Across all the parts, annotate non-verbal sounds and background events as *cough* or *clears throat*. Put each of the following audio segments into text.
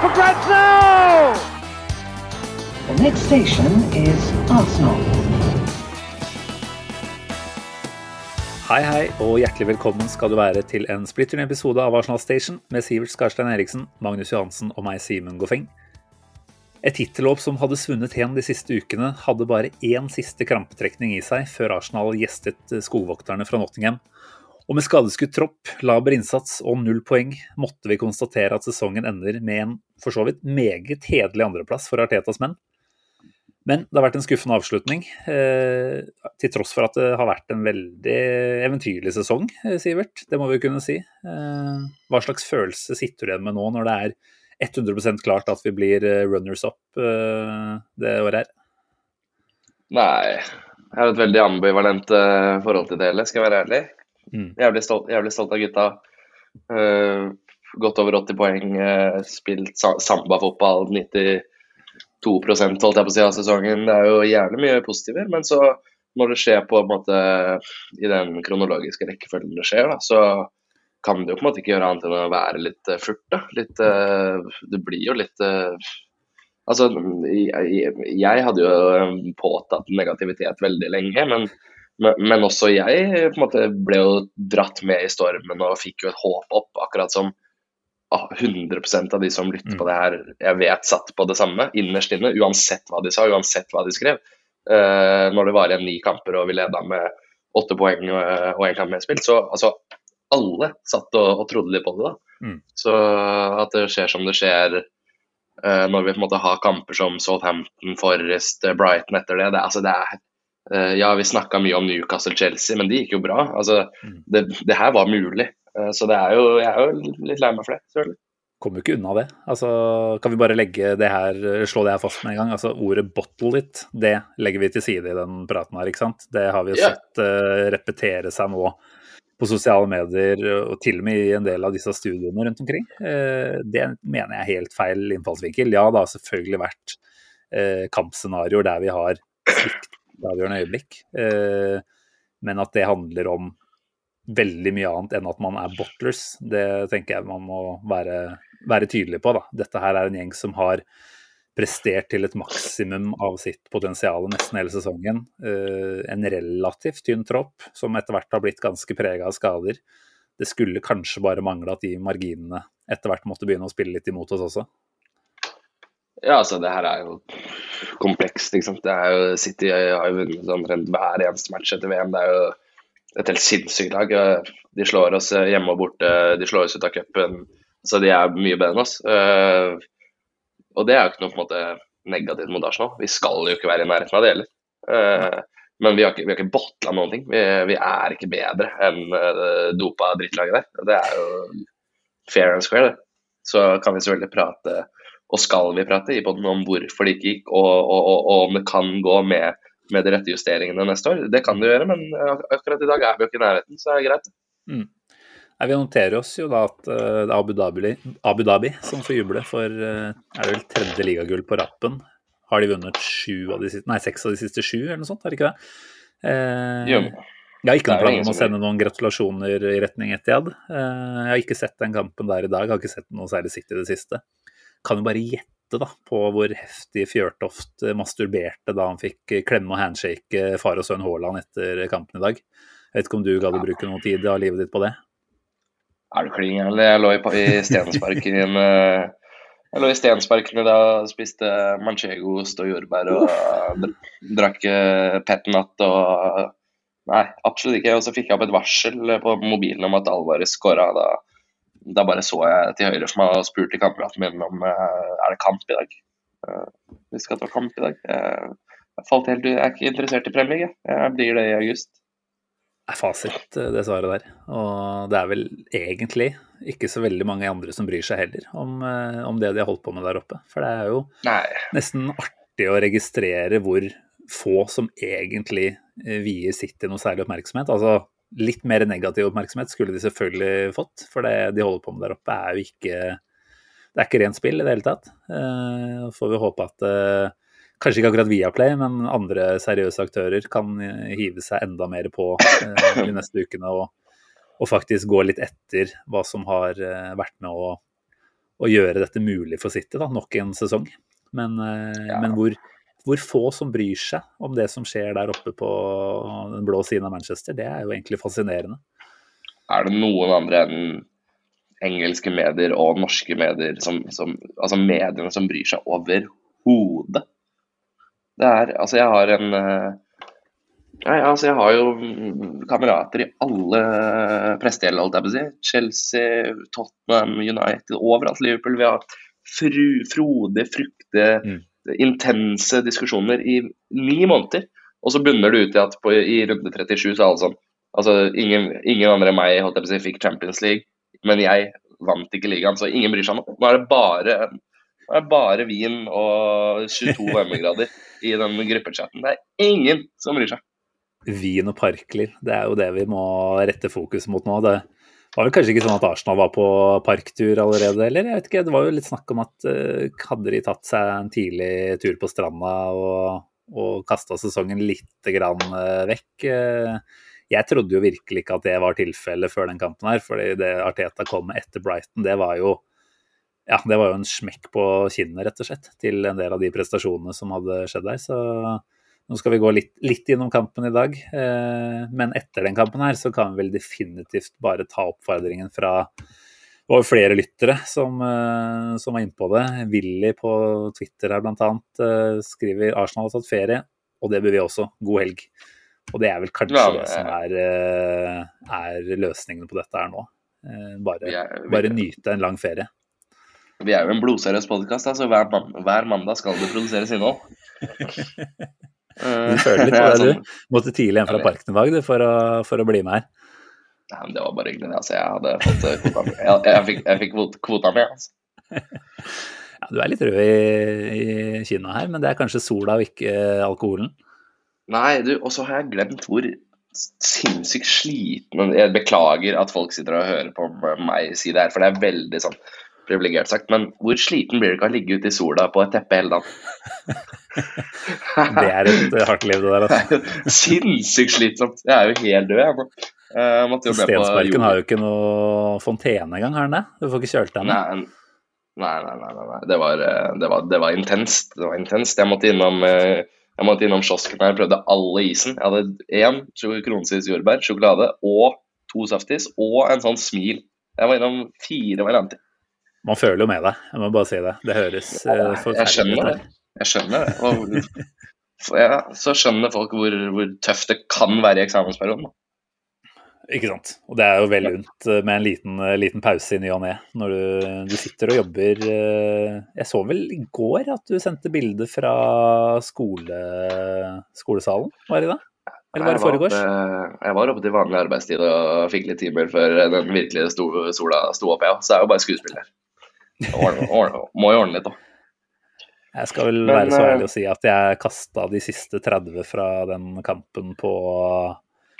for grabs now! The next station is Arsenal. Hei, hei, og hjertelig velkommen skal du være til en splitter ny episode av Arsenal Station med Sivert Skarstein Eriksen, Magnus Johansen og meg, Simen Goffeng. Et tittelløp som hadde svunnet hen de siste ukene, hadde bare én siste krampetrekning i seg før Arsenal gjestet skogvokterne fra Nottingham. Og med skadeskutt tropp, laber innsats og null poeng måtte vi konstatere at sesongen ender med en for så vidt meget hederlig andreplass for Artetas menn. Men det har vært en skuffende avslutning, eh, til tross for at det har vært en veldig eventyrlig sesong, eh, Sivert. Det må vi kunne si. Eh, hva slags følelse sitter du igjen med nå, når det er 100% klart at vi blir eh, runners up eh, det året her? Nei, jeg har et veldig ambivalent eh, forhold til det hele, skal jeg være ærlig. Mm. Jævlig stolt, jævlig stolt av gutta. Uh, godt over 80 poeng, uh, spilt sa sambafotball 92 holdt jeg på å si av sesongen. Det er jo jævlig mye positiver, men så når det skjer på en måte i den kronologiske rekkefølgen det skjer, da, så kan det jo på en måte ikke gjøre annet enn å være litt uh, furt. da. Litt, uh, det blir jo litt uh, Altså, jeg, jeg hadde jo eh, påtatt negativitet veldig lenge, men, men, men også jeg måte ble jo dratt med i stormen og fikk jo et håp opp, akkurat som ah, 100% av de som lytter på det her, jeg vet satt på det samme innerst inne, uansett hva de sa, uansett hva de skrev. Uh, når det var igjen ni kamper og vi leda med åtte poeng og én kamp medspilt, så altså alle satt og, og trodde litt på det. da. Mm. Så at det skjer som det skjer uh, når vi på en måte har kamper som Southampton, Forest, eh, Brighton etter det. det, altså det er, eh, ja, vi snakka mye om Newcastle-Chelsea, men de gikk jo bra. Altså, det, det her var mulig. Eh, så det er jo, jeg er jo litt lei meg for det. selvfølgelig. Kommer jo ikke unna det. Altså, kan vi bare legge det her, slå det her fast med en gang? Altså, Ordet 'bottle it' det legger vi til side i den praten her. ikke sant? Det har vi jo sett uh, repetere seg nå på sosiale medier, og til og med i en del av disse studioene rundt omkring. Uh, det mener jeg er helt feil innfallsvinkel. Ja, det har selvfølgelig vært uh, kampscenarioer der vi har svikt avgjørende øyeblikk, eh, men at det handler om veldig mye annet enn at man er bottlers, det tenker jeg man må være, være tydelig på. Da. Dette her er en gjeng som har prestert til et maksimum av sitt potensial nesten hele sesongen. Eh, en relativt tynn tropp som etter hvert har blitt ganske prega av skader. Det skulle kanskje bare mangle at de marginene etter hvert måtte begynne å spille litt imot oss også. Ja, altså det her er jo komplekst. ikke sant? Det er jo City har jo vunnet omtrent hver eneste match etter VM. Det er jo et helt sinnssykt lag. De slår oss hjemme og borte, de slår oss ut av cupen. Så de er mye bedre enn oss. Eh, Og det er jo ikke noe på en måte negativt mot Arsenal. Vi skal jo ikke være i nærheten av det heller. Eh, Men vi har ikke, vi ikke botla noen ting. Vi, vi er ikke bedre enn eh, dopa drittlaget der. Det er jo fair and square, det. Så kan vi selvfølgelig prate, og skal vi prate, i podden om hvorfor det ikke gikk, og, og, og, og om det kan gå med, med de rette justeringene neste år. Det kan det gjøre, men ak- akkurat i dag er vi jo ikke i nærheten, så er det er greit. Nei, vi noterer oss jo da at eh, det er Abu Dhabi, Abu Dhabi som får juble for eh, er det vel tredje ligagull på rappen. Har de vunnet sju av de siste, nei, seks av de siste sju, eller noe sånt? Er det ikke det? Eh, Jo. jeg har ikke noen ingen om å sende noen gratulasjoner i retning Etiad. Jeg har ikke sett den kampen der i dag, jeg har ikke sett noe særlig sikt i det siste. Kan jo bare gjette da på hvor heftig Fjørtoft eh, masturberte da han fikk eh, klemme og handshake eh, far og sønn Haaland etter kampen i dag. Jeg vet ikke om du gadd å bruke noe tid av livet ditt på det? Er du klin gæren? Jeg lå i, i Stensparken en Jeg lå i Stensparken i dag og spiste manchegoost og jordbær og dr- drakk petnat og Nei, absolutt ikke. Og så fikk jeg opp et varsel på mobilen om at Alvarez skåra. Da, da bare så jeg til høyre for meg og spurte kameraten min om eh, er det kamp i dag. Eh, vi skal ta kamp i dag. Eh, jeg falt helt. Jeg er ikke interessert i Premier League. jeg. Blir det i august. Det er fasit, eh, det svaret der. Og det er vel egentlig ikke så veldig mange andre som bryr seg heller om, eh, om det de har holdt på med der oppe. For det er jo Nei. nesten artig å registrere hvor få som egentlig eh, vier City noe særlig oppmerksomhet. Altså litt mer negativ oppmerksomhet skulle de selvfølgelig fått, for det de holder på med der oppe er jo ikke Det er ikke rent spill i det hele tatt. Eh, får vi håpe at eh, Kanskje ikke akkurat Viaplay, men andre seriøse aktører kan hive seg enda mer på eh, de neste ukene og, og faktisk gå litt etter hva som har vært med å, å gjøre dette mulig for City, da, nok en sesong. Men, Ja. men hvor, hvor få som bryr seg om det som skjer der oppe på den blå siden av Manchester, det er jo egentlig fascinerende. Er det noen andre enn engelske medier og norske medier som, som Altså mediene som bryr seg overhodet? Det er Altså, jeg har en eh, Nei, altså, jeg har jo kamerater i alle prestegjeld, holdt jeg på å si. Chelsea, Tottenham, United, overalt Liverpool. Vi har fru, Frode frukte, Mm. Intense diskusjoner i ni måneder. Og så bunner det ut i at på, i runde 37 så er alle sånn Altså, ingen, ingen andre enn meg holdt jeg på å fikk Champions League, men jeg vant ikke ligaen, så ingen bryr seg nå. Nå er det bare, er det bare vin og 22 varmegrader i den gruppechatten. Det er ingen som bryr seg. Vin og parkliv, det er jo det vi må rette fokus mot nå. Det var vel kanskje ikke sånn at Arsenal var på parktur allerede, eller? Jeg vet ikke, Det var jo litt snakk om at eh, hadde de tatt seg en tidlig tur på stranda og, og kasta sesongen litt grann eh, vekk. eh, jeg trodde jo virkelig ikke at det var tilfellet før den kampen her, fordi det Arteta kom med etter Brighton, det var jo ja, det var jo en smekk på kinnet, rett og slett, til en del av de prestasjonene som hadde skjedd der. Så nå skal vi gå litt, litt innom kampen i dag. Eh, men etter den kampen her så kan vi vel definitivt bare ta oppfordringen fra det var flere lyttere som, eh, som var inne på det. Willy på Twitter her annet eh, skriver Arsenal har tatt ferie, og det bør vi også. God helg. Og det er vel kanskje Ja, det som er, er løsningen på dette her nå. Eh, Bare, er, bare nyte en lang ferie. vi er jo en blodseriøs podkast, så hver, man- hver mandag skal det produseres innhold. *laughs* Du føler litt på *laughs* det, sånn. du. Måtte tidlig hjem fra Ja, parken i dag for, for å bli med her. Nei, men det var bare hyggelig. Altså, jeg hadde fått eh, kvota mi. Jeg, jeg, fikk, jeg fikk kvota mi. Altså. *laughs* Ja, du er litt rød i, i kinna her, men det er kanskje sola og ikke eh, alkoholen. Nei, du, og så har jeg glemt hvor sinnssykt sliten Jeg beklager at folk sitter og hører på meg si det her, for det er veldig sånn privilegert sagt, men hvor sliten blir du ikke av å ligge ute i sola på et teppe hele dagen? *laughs* Det er et eh, hardt liv, det der. Altså. sinnssykt slitsomt. Jeg er jo helt død, jeg nå. Jo Stensparken har jo ikke noe fontene engang, har den det? Du får ikke kjølt den? Nei, nei, nei, nei, nei. Det, var, eh, det, var, det var intenst. Det var intenst. Jeg måtte innom, eh, jeg måtte innom kiosken her, prøvde alle isen. Jeg hadde én kronesis jordbær, sjokolade og to saftis og en sånn smil. Jeg var innom fire varianter. Man føler jo med deg, jeg må bare si det. Det høres eh, Jeg forferdelig ut. det. Jeg skjønner det. Ja, så skjønner folk hvor, hvor tøft det kan være i eksamensperioden. Ikke sant. Og det er jo vel unt eh, med en liten, eh, liten pause i ny og ne når du, du sitter og jobber eh, Jeg så vel i går at du sendte bilde fra skole, skolesalen, var det det? Eller var det Jeg foregårs? Jeg var oppe til vanlig arbeidstid og fikk litt timer før den virkelige sto, sola sto opp, ja. Så det er jo bare skuespill der. Ordne- ordne- Må jo ordne litt, da. Jeg skal vel Men, være så eh, ærlig å si at jeg kasta de siste 30 fra den kampen på,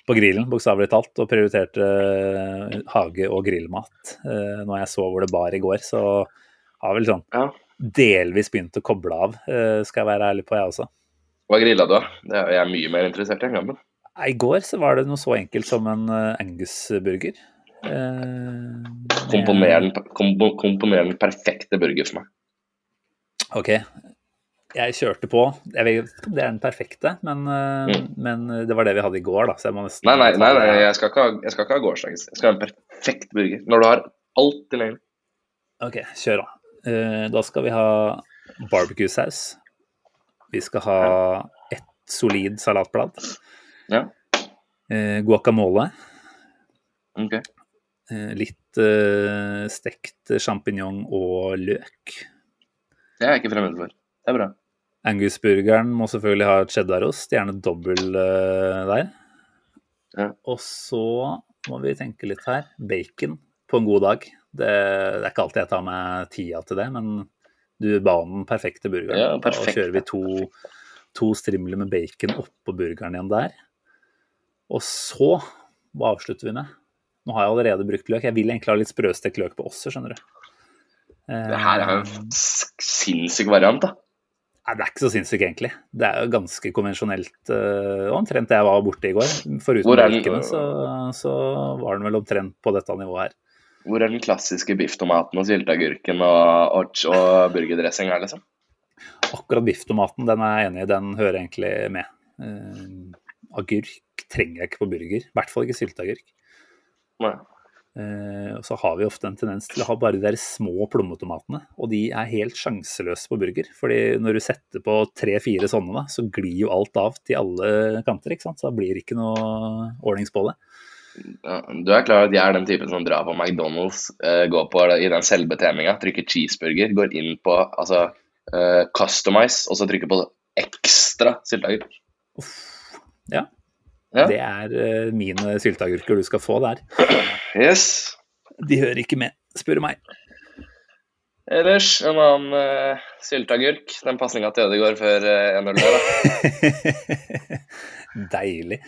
på grillen, bokstavelig talt, og prioriterte eh, hage- og grillmat eh, når jeg så hvor det bar i går. Så har vel sånn Ja. delvis begynt å koble av, eh, skal jeg være ærlig på, jeg også. Hva grilla du, da? Det er jeg er mye mer interessert i enn kampen. I går så var det noe så enkelt som en Angus-burger. Eh, Komponerende, kompo, komponerende perfekte burger for meg. Ok. Jeg kjørte på. Jeg vet ikke om det er den perfekte, men, eh, Mm. men det var det vi hadde i går, da. Så jeg må nesten Nei, nei, nei, nei jeg, skal ikke ha, jeg skal ikke ha gårsdagens. Jeg skal ha en perfekt burger. Når du har alt tilgjengelig. Ok, kjør da. Uh, Da skal vi ha barbecue-saus. Vi skal ha ett solid salatblad. Ja. Uh, Guacamole. Ok. Eh, Litt eh, stekt sjampinjong og løk. Det er jeg ikke fremmed for. Det er bra. Angus-burgeren må selvfølgelig ha cheddarost, gjerne dobbel eh, der. Ja. Og så må vi tenke litt her. Bacon på en god dag. Det, det er ikke alltid jeg tar meg tida til det, men du ba om den perfekte burgeren. Ja, perfekt. Da kjører vi to, to strimler med bacon oppå burgeren igjen der. Og så, hva avslutter vi med? Nå har jeg allerede brukt løk. Jeg vil egentlig ha litt sprøstekt løk på også, skjønner du. Det her er jo Eh, en sinnssyk variant, da. Nei, det er ikke så sinnssykt, egentlig. Det er jo ganske konvensjonelt. Uh, omtrent det jeg var borte i går. Foruten melkene, så, så var den vel omtrent på dette nivået her. Hvor er den klassiske bifftomaten og sylteagurken og, og, og burgerdressing her, liksom? Akkurat bifftomaten, den er jeg enig i, den hører egentlig med. Uh, agurk trenger jeg ikke på burger, i hvert fall ikke sylteagurk. Eh, og så har vi ofte en tendens til å ha bare de der små plommetomatene, og de er helt sjanseløse på burger. fordi når du setter på tre-fire sånne, da, så glir jo alt av til alle kanter, ikke sant? så da blir det ikke noe ordnings på det. Ja, du er klar over at jeg er den typen som drar på McDonald's, eh, går på i den selvbetjeninga, trykker cheeseburger, går inn på altså eh, customize, og så trykker på ekstra sylteagurk. Ja, Ja. det er eh, mine sylteagurker du skal få der. Yes. De hører ikke med, spør meg. Ellers en annen uh, sylteagurk. Den pasninga til Ødegaard før uh, 1-0 der, da. *laughs* Deilig.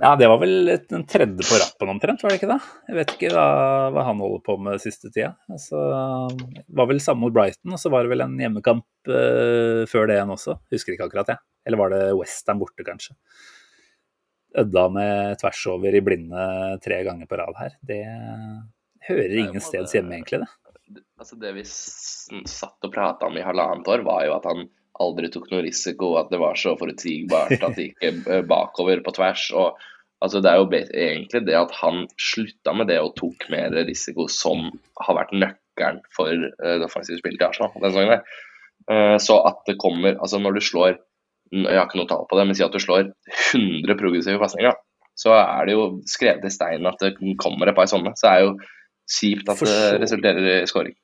Ja, det var vel den tredje på rappen omtrent, var det ikke det? Jeg vet ikke hva, hva han holder på med siste tida. Altså, det var vel samme mot Brighton, og så var det vel en hjemmekamp uh, før det igjen også. Husker ikke akkurat, jeg. Eller var det Western borte, kanskje. Ødda med tvers over i blinde tre ganger på rad her. Det hører ingen steds hjemme, egentlig, det. Altså Det vi satt og prata om i halvannet år, var jo at han aldri tok noe risiko, at det var så forutsigbart at det gikk eh, bakover på tvers. og altså Det er jo egentlig det at han slutta med det og tok mer risiko, som har vært nøkkelen for eh, det offensive spillet til Arsenal Den der. her. Eh, Så at det kommer Altså når du slår Jeg har ikke noe tall på det, men si at du slår 100 progressive pasninger, så er det jo skrevet i stein at det kommer et par sånne. Så det er jo kjipt at det resulterer i scoring.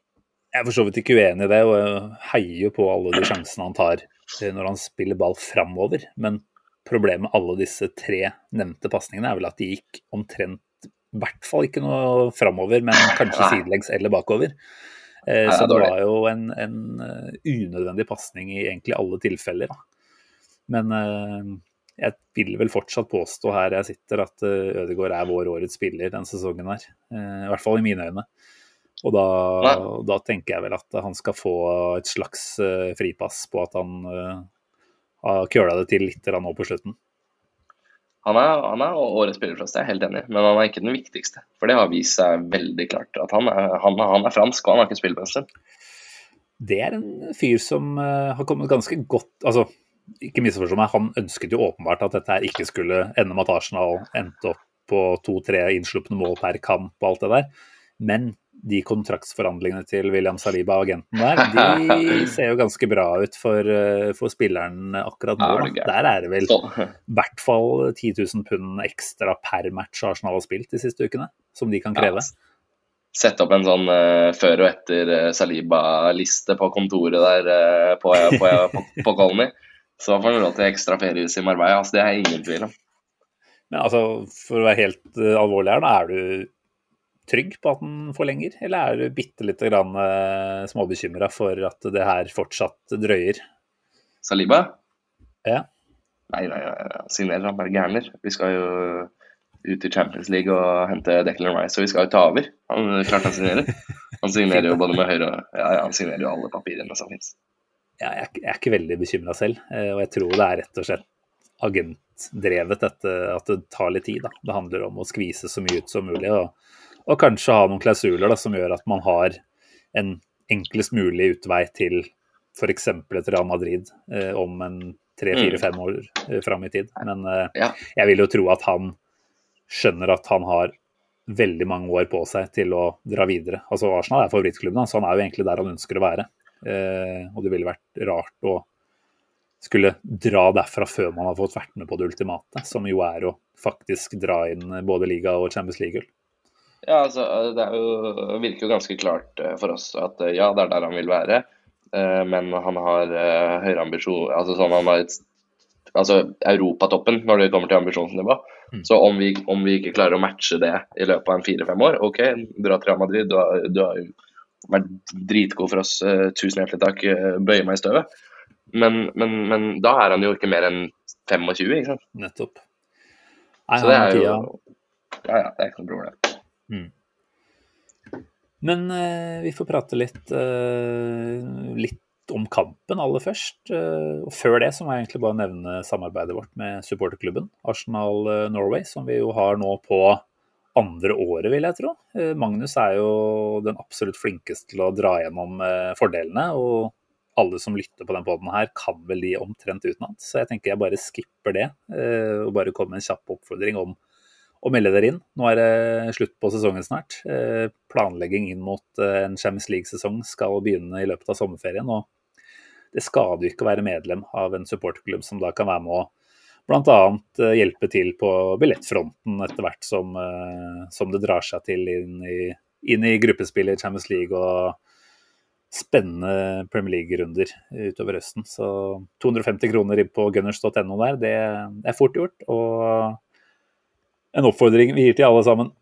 Jeg er for så vidt ikke uenig i det, og jeg heier jo på alle de sjansene han tar eh, når han spiller ball framover. Men problemet med alle disse tre nevnte pasningene er vel at de gikk omtrent i hvert fall ikke noe framover, men kanskje sidelengs eller bakover. Eh, Så det det var jo en, en eh, unødvendig pasning i egentlig alle tilfeller. Da. Men eh, jeg vil vel fortsatt påstå her jeg sitter at eh, Ødegaard er vår årets spiller denne sesongen her. Eh, I hvert fall i mine øyne. Og da, da tenker jeg vel at han skal få et slags fripass på at han har køla det til litt nå på slutten. Han er, han er årets spiller for oss, det er jeg helt enig men han er ikke den viktigste. For det har vist seg veldig klart at han er, han, han er fransk, og han har ikke spilt på en stund. Det er en fyr som har kommet ganske godt Altså, ikke misforstå meg, han ønsket jo åpenbart at dette her ikke skulle ende med at Arsenal endte opp på to-tre innslupne mål per kamp og alt det der. Men de kontraktsforhandlingene til William Saliba, agenten der, *laughs* de ser jo ganske bra ut for, eh, for spilleren akkurat nå. Er. Der er det vel i hvert fall 10 000 pund ekstra per match Arsenal har spilt de siste ukene, som de kan kreve. Sette opp en sånn uh, før og etter eh, Saliba-liste på kontoret der uh, på, på, på, på Colony. Så får han råd til ekstra feriehus i Marbella. Altså, det er ingen tvil om. Men altså, for å være helt uh, alvorlig her, da er du trygg på at den forlenger, eller er du bitte lite grann uh, småbekymra for at det her fortsatt drøyer? Saliba? Ja. Nei, nei, nei, signerer han bare gærner. Vi skal jo ut i Champions League og hente Declan Rice, og vi skal jo ta over. Han klart han signerer. Han signerer jo *laughs* både med høyre og ja, ja, han signerer jo alle papirene som finnes. Jeg, er ikke- jeg er ikke veldig bekymra selv, eh, og jeg tror det er rett og slett agentdrevet dette, at det tar litt tid. Da. Det handler om å skvise så mye ut som mulig, og, og kanskje ha noen klausuler da, som gjør at man har en enklest mulig utvei til f.eks. et Real Madrid eh, om en tre-fire-fem år eh, fram i tid. Men eh, Ja. jeg vil jo tro at han skjønner at han har veldig mange år på seg til å dra videre. Altså Arsenal er favorittklubben hans, så han er jo egentlig der han ønsker å være. Eh, og det ville vært rart å skulle dra derfra før man har fått vært med på det ultimate, som jo er å faktisk dra inn både liga og Champions League-gull. Ja, altså, det er jo, virker jo ganske klart eh, for oss at eh, ja, det er der han vil være. eh, Men han har høyere ambisjon Altså sånn han har et, altså europatoppen når det kommer til ambisjonsnivå. Så om vi, om vi ikke klarer å matche det i løpet av en fire-fem år, OK, dra til Real Madrid. Du har, du har vært dritgod for oss. eh, tusen hjertelig takk. eh, bøye meg i støvet. Men, men, men da er han jo ikke mer enn 25, ikke sant. Nettopp. Nei, Så det er jo. Ja, ja, det er ikke noe problem. Men eh, vi får prate litt, eh, litt om kampen aller først. Eh, og før det så må jeg egentlig bare nevne samarbeidet vårt med supporterklubben Arsenal Norway, som vi jo har nå på andre året, vil jeg tro. Eh, Magnus er jo den absolutt flinkeste til å dra gjennom eh, fordelene. og alle som lytter på den poden her, kan vel de omtrent utenat. Så jeg tenker jeg bare skipper det, eh, og bare kommer med en kjapp oppfordring om å melde dere inn. Nå er det slutt på sesongen snart. Planlegging inn mot en Champions League-sesong skal begynne i løpet av sommerferien. og Det skader jo ikke å være medlem av en supporterklubb som da kan være med å bl.a. hjelpe til på billettfronten etter hvert som, eh, som det drar seg til inn i, inn i gruppespillet i Champions League og spennende Premier League-runder utover høsten. Så 250 kroner på gunners.no der, det er fort gjort. Og en oppfordring vi gir til alle sammen.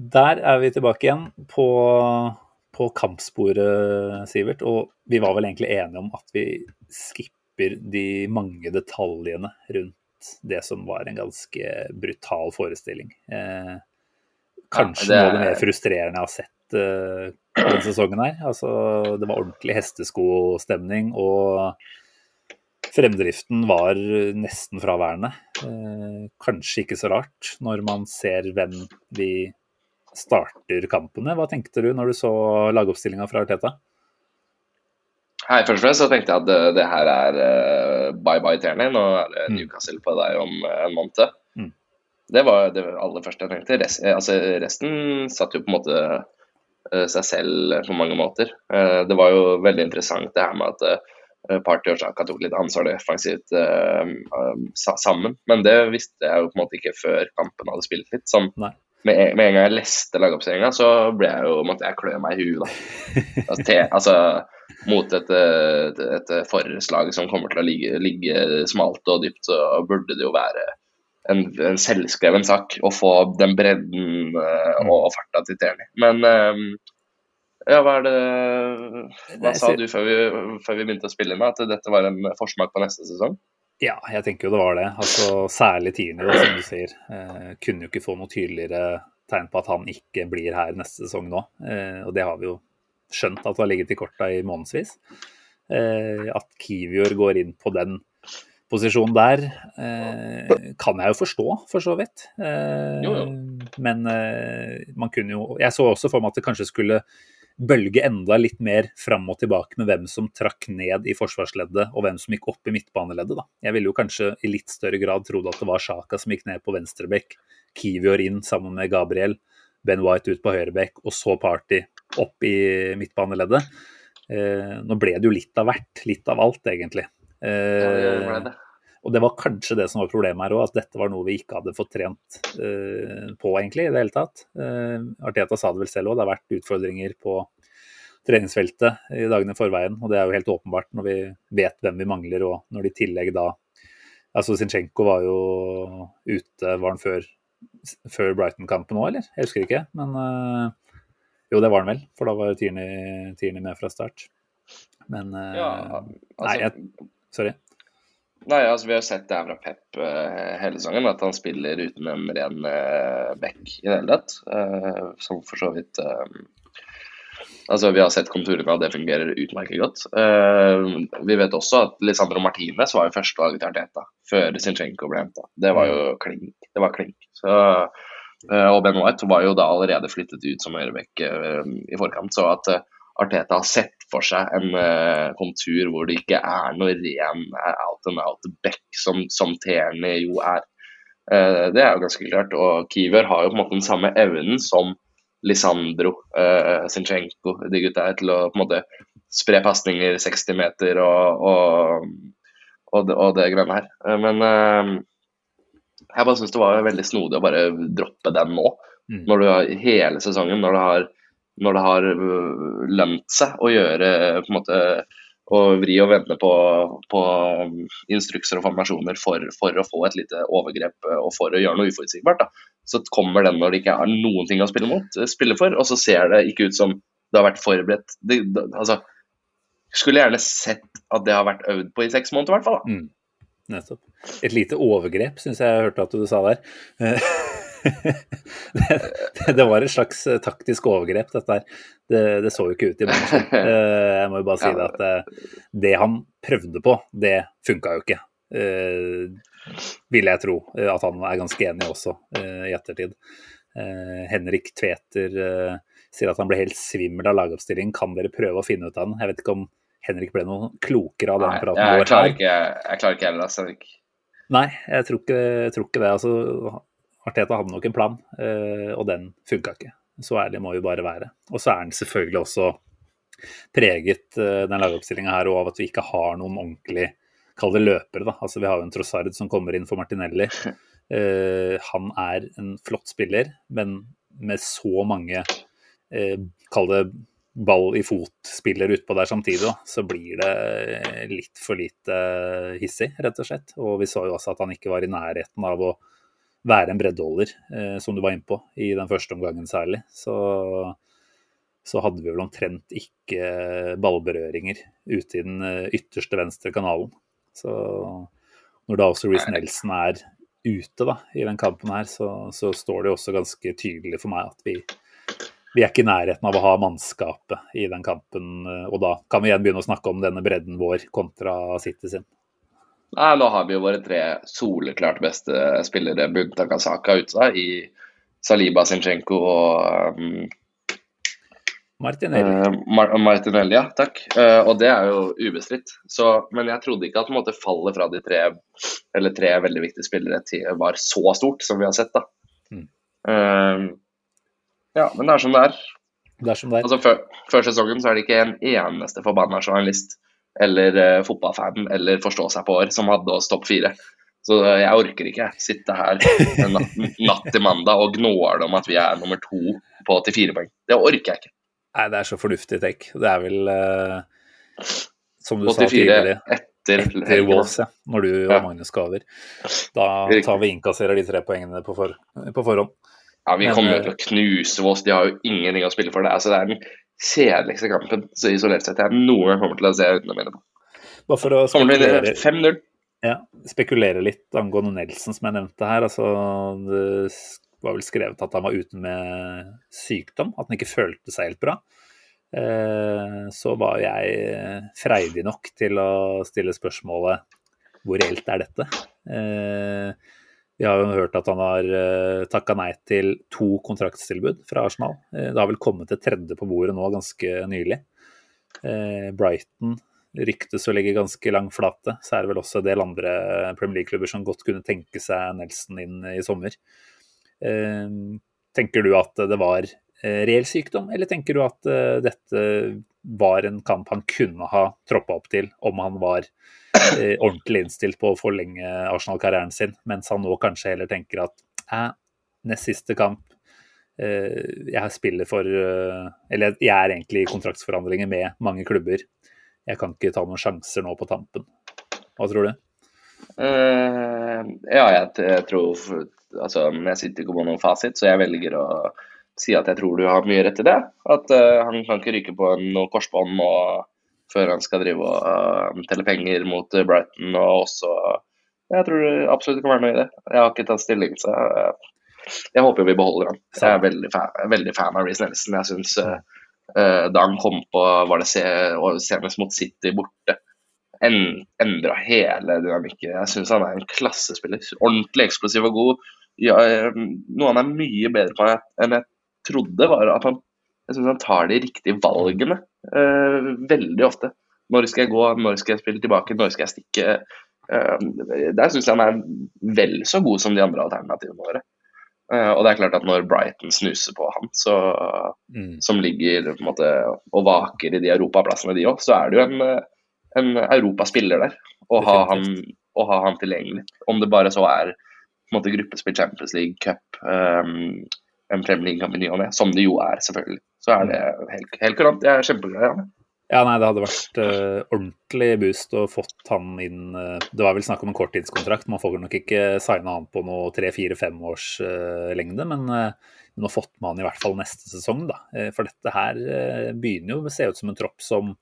Der er vi tilbake igjen på, på kampsporet, Sivert. Og vi var vel egentlig enige om at vi skipper de mange detaljene rundt det som var en ganske brutal forestilling. Eh, kanskje Ja, det noe av det mer frustrerende jeg har sett eh, denne sesongen her. Altså, det var ordentlig hesteskostemning, og fremdriften var nesten fraværende. Eh, kanskje ikke så rart når man ser hvem vi starter kampene. Hva tenkte du når du så lagoppstillinga fra Arteta? Hei, først og fremst så tenkte jeg at det, det her er uh, bye bye Tierney. Nå er det Mm. Newcastle på deg om uh, en måned. Mm. Det var det aller første jeg tenkte. Rest, eh, altså, resten satt jo på en måte uh, seg selv på mange måter. Det var jo veldig interessant det her med at Party og Xhaka tok litt ansvar defensivt sa- sammen. Men det visste jeg jo på en måte ikke før kampen hadde spilt litt. Sånn, med, med en gang jeg leste lagoppstillinga, så ble jeg jo, måtte jeg klø meg i huet. da. *laughs* Altså, altså, mot et, et, forslag som kommer til å ligge, ligge smalt og dypt, så burde det jo være en, en selvskreven sak å få den bredden eh, og farta til Terni. Men eh, ja, hva er det Hva sa du før vi, før vi begynte å spille med, at dette var en forsmak på neste sesong? Ja, jeg tenker jo det var det. Altså, særlig Tierney, som du sier. Eh, kunne jo ikke få noe tydeligere tegn på at han ikke blir her neste sesong nå. Eh, og det har vi jo skjønt at det har ligget i korta i månedsvis. Eh, at Kivior går inn på den posisjonen der, eh, kan jeg jo forstå, for så vidt. Eh, Jo, jo. Men eh, man kunne jo Jeg så også for meg at det kanskje skulle bølge enda litt mer fram og tilbake med hvem som trakk ned i forsvarsleddet, og hvem som gikk opp i midtbaneleddet. Da. Jeg ville jo kanskje i litt større grad trodd at det var Sjaka som gikk ned på venstrebekk, Kivior inn sammen med Gabriel, Ben White ut på høyrebekk, og så Party opp i midtbaneleddet. Eh, nå ble det jo litt av hvert, litt av alt, egentlig. Ja, det Eh, det. og det var kanskje det som var problemet her òg, at dette var noe vi ikke hadde fått trent eh, på, egentlig, i det hele tatt. Eh, Arteta sa det vel selv òg, det har vært utfordringer på treningsfeltet i dagene i forveien. Og det er jo helt åpenbart når vi vet hvem vi mangler, og når det i tillegg da Altså Zinchenko var jo ute, var han før, før Brighton-kampen òg, eller? Jeg husker ikke, men uh, jo, det var han vel, for da var Tierney Tierney med fra start. Men uh, Ja, Nei, altså, jeg, sorry. Nei, altså Vi har sett det her fra Pep uh, hele sesongen, at han spiller uten en ren uh, back i det hele tatt. som for så vidt Altså Vi har sett konturene av det fungerer utmerket godt. Uh, vi vet også at Lisandro Martinez var jo førstevalget til Arteta før Zinchenko ble henta. Det var jo klink. Det var klink. Eh, og Ben White var jo da allerede flyttet ut som høyrebekk eh, i forkant. Så at eh, Arteta har sett for seg en kontur hvor det ikke er noe ren out and out back, som, som Tierney jo er. Det er jo ganske klart. Og Kiver har jo på en måte den samme evnen som Lisandro, uh, Sinchenko, de gutta her, til å på en måte spre pasninger 60 meter og, og, og, det, og det greiene her. Men jeg bare syns det var veldig snodig å bare droppe den nå. Mm. Når du har hele sesongen, når det har, når det har øh, lønt seg å gjøre på en måte å vri og vende på, på instrukser og formasjoner for, for, å få et lite overgrep og for å gjøre noe uforutsigbart. Da. Så kommer den når det ikke er noen ting å spille mot, spille for, og så ser det ikke ut som det har vært forberedt. Det, det, altså, skulle gjerne sett at det har vært øvd på i seks måneder, i hvert fall. Mm. Nettopp. Et lite overgrep, syns jeg jeg hørte at du sa der. det, *laughs* det, var et slags eh, taktisk overgrep, dette her. Det, det så jo ikke ut i matchen. Eh, jeg må jo bare si det at eh, det han prøvde på, det funka jo ikke. Vil jeg tro at han er ganske enig også i ettertid. Henrik Tveter sier at han ble helt svimmel av lagoppstillingen. Kan dere prøve å finne ut av den? Jeg vet ikke om Henrik ble noe klokere av den praten jeg, klarer ikke, jeg klarer ikke heller, altså. Nei, jeg tror ikke, jeg tror ikke det. Altså, Arteta hadde nok en plan, eh, og den funka ikke. Så ærlig må vi bare være. Og så er den selvfølgelig også preget, eh, den lagoppstillinga her, av at vi ikke har noen ordentlig Kall det løpere, da. Altså, vi har jo en Trossard som kommer inn for Martinelli. Uh, *laughs* han er en flott spiller, men med så mange uh, Kall det ball i fot-spiller utpå der samtidig, da, så blir det litt for lite hissig, rett og slett. Og vi så jo også at han ikke var i nærheten av å være en breddeholder, eh, som du var inne på, i den første omgangen særlig. Så, så hadde vi vel omtrent ikke ballberøringer ute i den eh, ytterste venstre kanalen. Så når da også Reece Nelson er ute da, i den kampen her, så, så, står det jo også ganske tydelig for meg at vi, vi er ikke i nærheten av å ha mannskapet i den kampen. Eh, og da kan vi igjen begynne å snakke om denne bredden vår kontra City sin. Nei, nå har vi jo våre tre soleklart beste spillere, Bunta Saka, ute i Saliba Zinchenko og um, Martinelli. Uh, Mar Martinelli, ja. Takk. Uh, og det er jo ubestridt. Så, men jeg trodde ikke at måte, fallet fra de tre, eller tre veldig viktige spillere til, var så stort som vi har sett. da. Mm. Uh, ja, men det er som det er. Det er som det er. Altså, før, før sesongen så er det ikke en eneste forbanna journalist eller uh, fotballfan eller forstå seg på år som hadde oss topp fire. Så uh, jeg orker ikke sitte her natt, natt til mandag og gnåle om at vi er nummer to på 84 poeng. Det orker jeg ikke. Nei, det er så fornuftig tenk. Det er vel, uh, som du sa tidligere, etter, etter Wolves, ja, når du og Magnus skal over. Da tar vi innkasserer de tre poengene på, for, på forhånd. Ja, Vi kommer jo til å knuse Voss. De har jo ingenting å spille for. det. Altså, det er den kjedeligste kampen så isolert sett jeg noen gang kommer til å se øynene mine på. Bare for å spekulere, 5-0. Ja, spekulere litt angående Nelson, som jeg nevnte her. altså Det var vel skrevet at han var ute med sykdom, at han ikke følte seg helt bra. Eh, så var jeg freidig nok til å stille spørsmålet hvor reelt er dette? Eh, vi har jo hørt at han har uh, eh, takka nei til to kontraktstilbud fra Arsenal. Uh, det har vel kommet et tredje på bordet nå ganske nylig. Uh, Brighton ryktes å ligge ganske lang flate. Så er det vel også en del andre Premier League-klubber som godt kunne tenke seg Nelson inn i sommer. Tenker du at det var reell sykdom, eller tenker du at dette var en kamp han kunne ha troppa opp til om han var eh, ordentlig innstilt på å forlenge Arsenal-karrieren sin, mens han nå kanskje heller tenker at eh, nest siste kamp eh, Jeg spiller for eh, Eller jeg er egentlig i kontraktsforhandlinger med mange klubber. Jeg kan ikke ta noen sjanser nå på tampen. Hva tror du? Uh, ja, jeg, jeg tror Altså, jeg sitter ikke på noen fasit, så jeg velger å si at jeg tror du har mye rett i det. At uh, han kan ikke ryke på noe korsbånd før han skal drive og uh, telle penger mot uh, Brighton. Og også Jeg tror det absolutt kan være noe i det. Jeg har ikke tatt stilling, så jeg, håper vi beholder han. Jeg er veldig fan, veldig fan av Reece Nelson. Jeg syns da han kom på var det senest mot City borte, en, endra hele dynamikken. Jeg syns han er en klassespiller. Ordentlig eksplosiv og god. Ja, noe han er mye bedre på enn jeg trodde, var at han, jeg synes han tar de riktige valgene veldig ofte. Når skal jeg gå, når skal jeg spille tilbake, når skal jeg stikke? Uh, der syns jeg han er vel så god som de andre alternativene våre. Uh, og det er klart at når Brighton snuser på han, så, mm. som ligger på en måte, og vaker i de europaplassene, de òg, så er det jo en, en europaspiller der. Å ha, han, å ha han tilgjengelig. Om det bare så er på en måte gruppespill Champions League, cup, um, en Premier i ny og ne, som det jo er, selvfølgelig. Så er det helt, helt kurant. Jeg er kjempeglad i ham. Ja, nei, det hadde vært uh, ordentlig boost å fått han inn uh, Det var vel snakk om en korttidskontrakt. Man får nok ikke signa han på noe tre, fire, fem års uh, lengde, men nå fått med han i hvert fall neste sesong, da. for dette her begynner jo å se ut som en tropp som